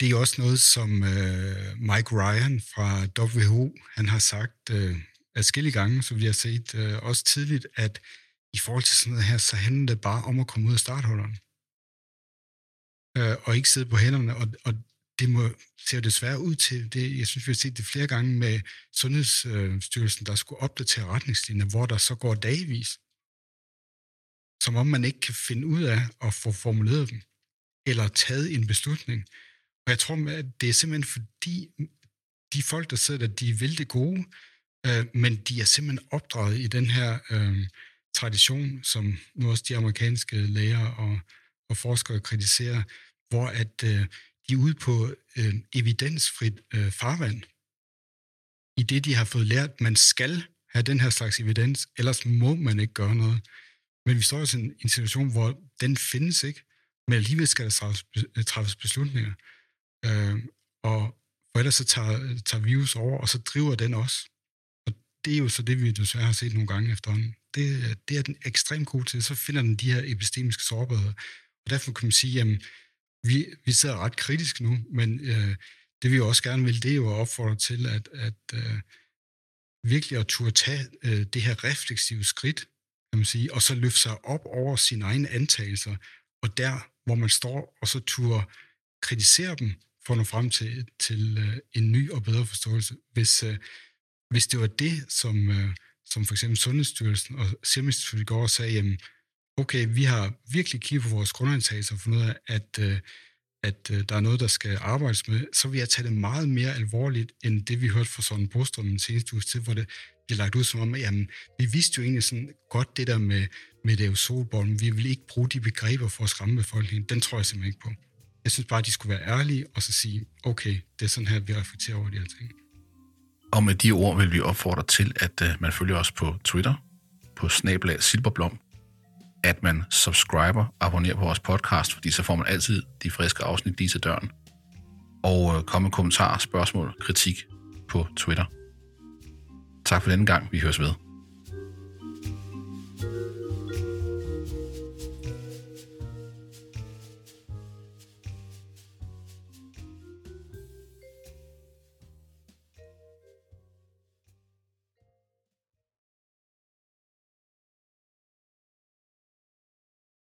Speaker 2: Det er også noget, som øh, Mike Ryan fra WHO han har sagt øh, adskillige gange, så vi har set øh, også tidligt, at i forhold til sådan noget her, så handler det bare om at komme ud af startholderen. Øh, og ikke sidde på hænderne. Og, og det må, ser desværre ud til, det, jeg synes, vi har set det flere gange med Sundhedsstyrelsen, der skulle opdatere retningslinjer, hvor der så går dagvis, som om man ikke kan finde ud af at få formuleret dem, eller taget en beslutning. Og jeg tror, at det er simpelthen fordi, de folk, der sidder der, de vil det gode, øh, men de er simpelthen opdraget i den her øh, tradition, som nu også de amerikanske læger og, og forskere kritiserer, hvor at øh, de er ude på øh, evidensfrit øh, farvand. I det, de har fået lært, man skal have den her slags evidens, ellers må man ikke gøre noget. Men vi står i en, en situation, hvor den findes ikke, men alligevel skal der træffes øh, beslutninger. Øh, og for ellers så tager, tager virus over, og så driver den også. Og det er jo så det, vi desværre har set nogle gange efterhånden. Det, det er den ekstremt god til. Så finder den de her epistemiske sårbarheder. Og derfor kan man sige, jamen, vi, vi sidder ret kritisk nu, men øh, det vi også gerne vil, det er jo at opfordre til, at, at øh, virkelig at turde tage øh, det her refleksive skridt, kan man sige, og så løfte sig op over sine egne antagelser, og der, hvor man står, og så turde kritisere dem, for at nå frem til, til øh, en ny og bedre forståelse. Hvis, øh, hvis det var det, som, øh, som for eksempel Sundhedsstyrelsen og Serum Institut går og sagde, jamen, okay, vi har virkelig kigget på vores grundantagelser og fundet ud af, at, øh, at øh, der er noget, der skal arbejdes med, så vil jeg tage det meget mere alvorligt, end det vi hørte fra sådan Brostrøm den seneste uge til, hvor det bliver lagt ud som om, at jamen, vi vidste jo egentlig sådan godt det der med, med det solbollen. Vi vil ikke bruge de begreber for at skræmme befolkningen. Den tror jeg simpelthen ikke på. Jeg synes bare, at de skulle være ærlige og så sige, okay, det er sådan her, vi reflekterer over de her ting.
Speaker 1: Og med de ord vil vi opfordre til, at uh, man følger os på Twitter, på snablag Silberblom, at man subscriber, abonnerer på vores podcast, fordi så får man altid de friske afsnit lige til døren. Og uh, kom med kommentarer, spørgsmål, kritik på Twitter. Tak for denne gang. Vi høres ved.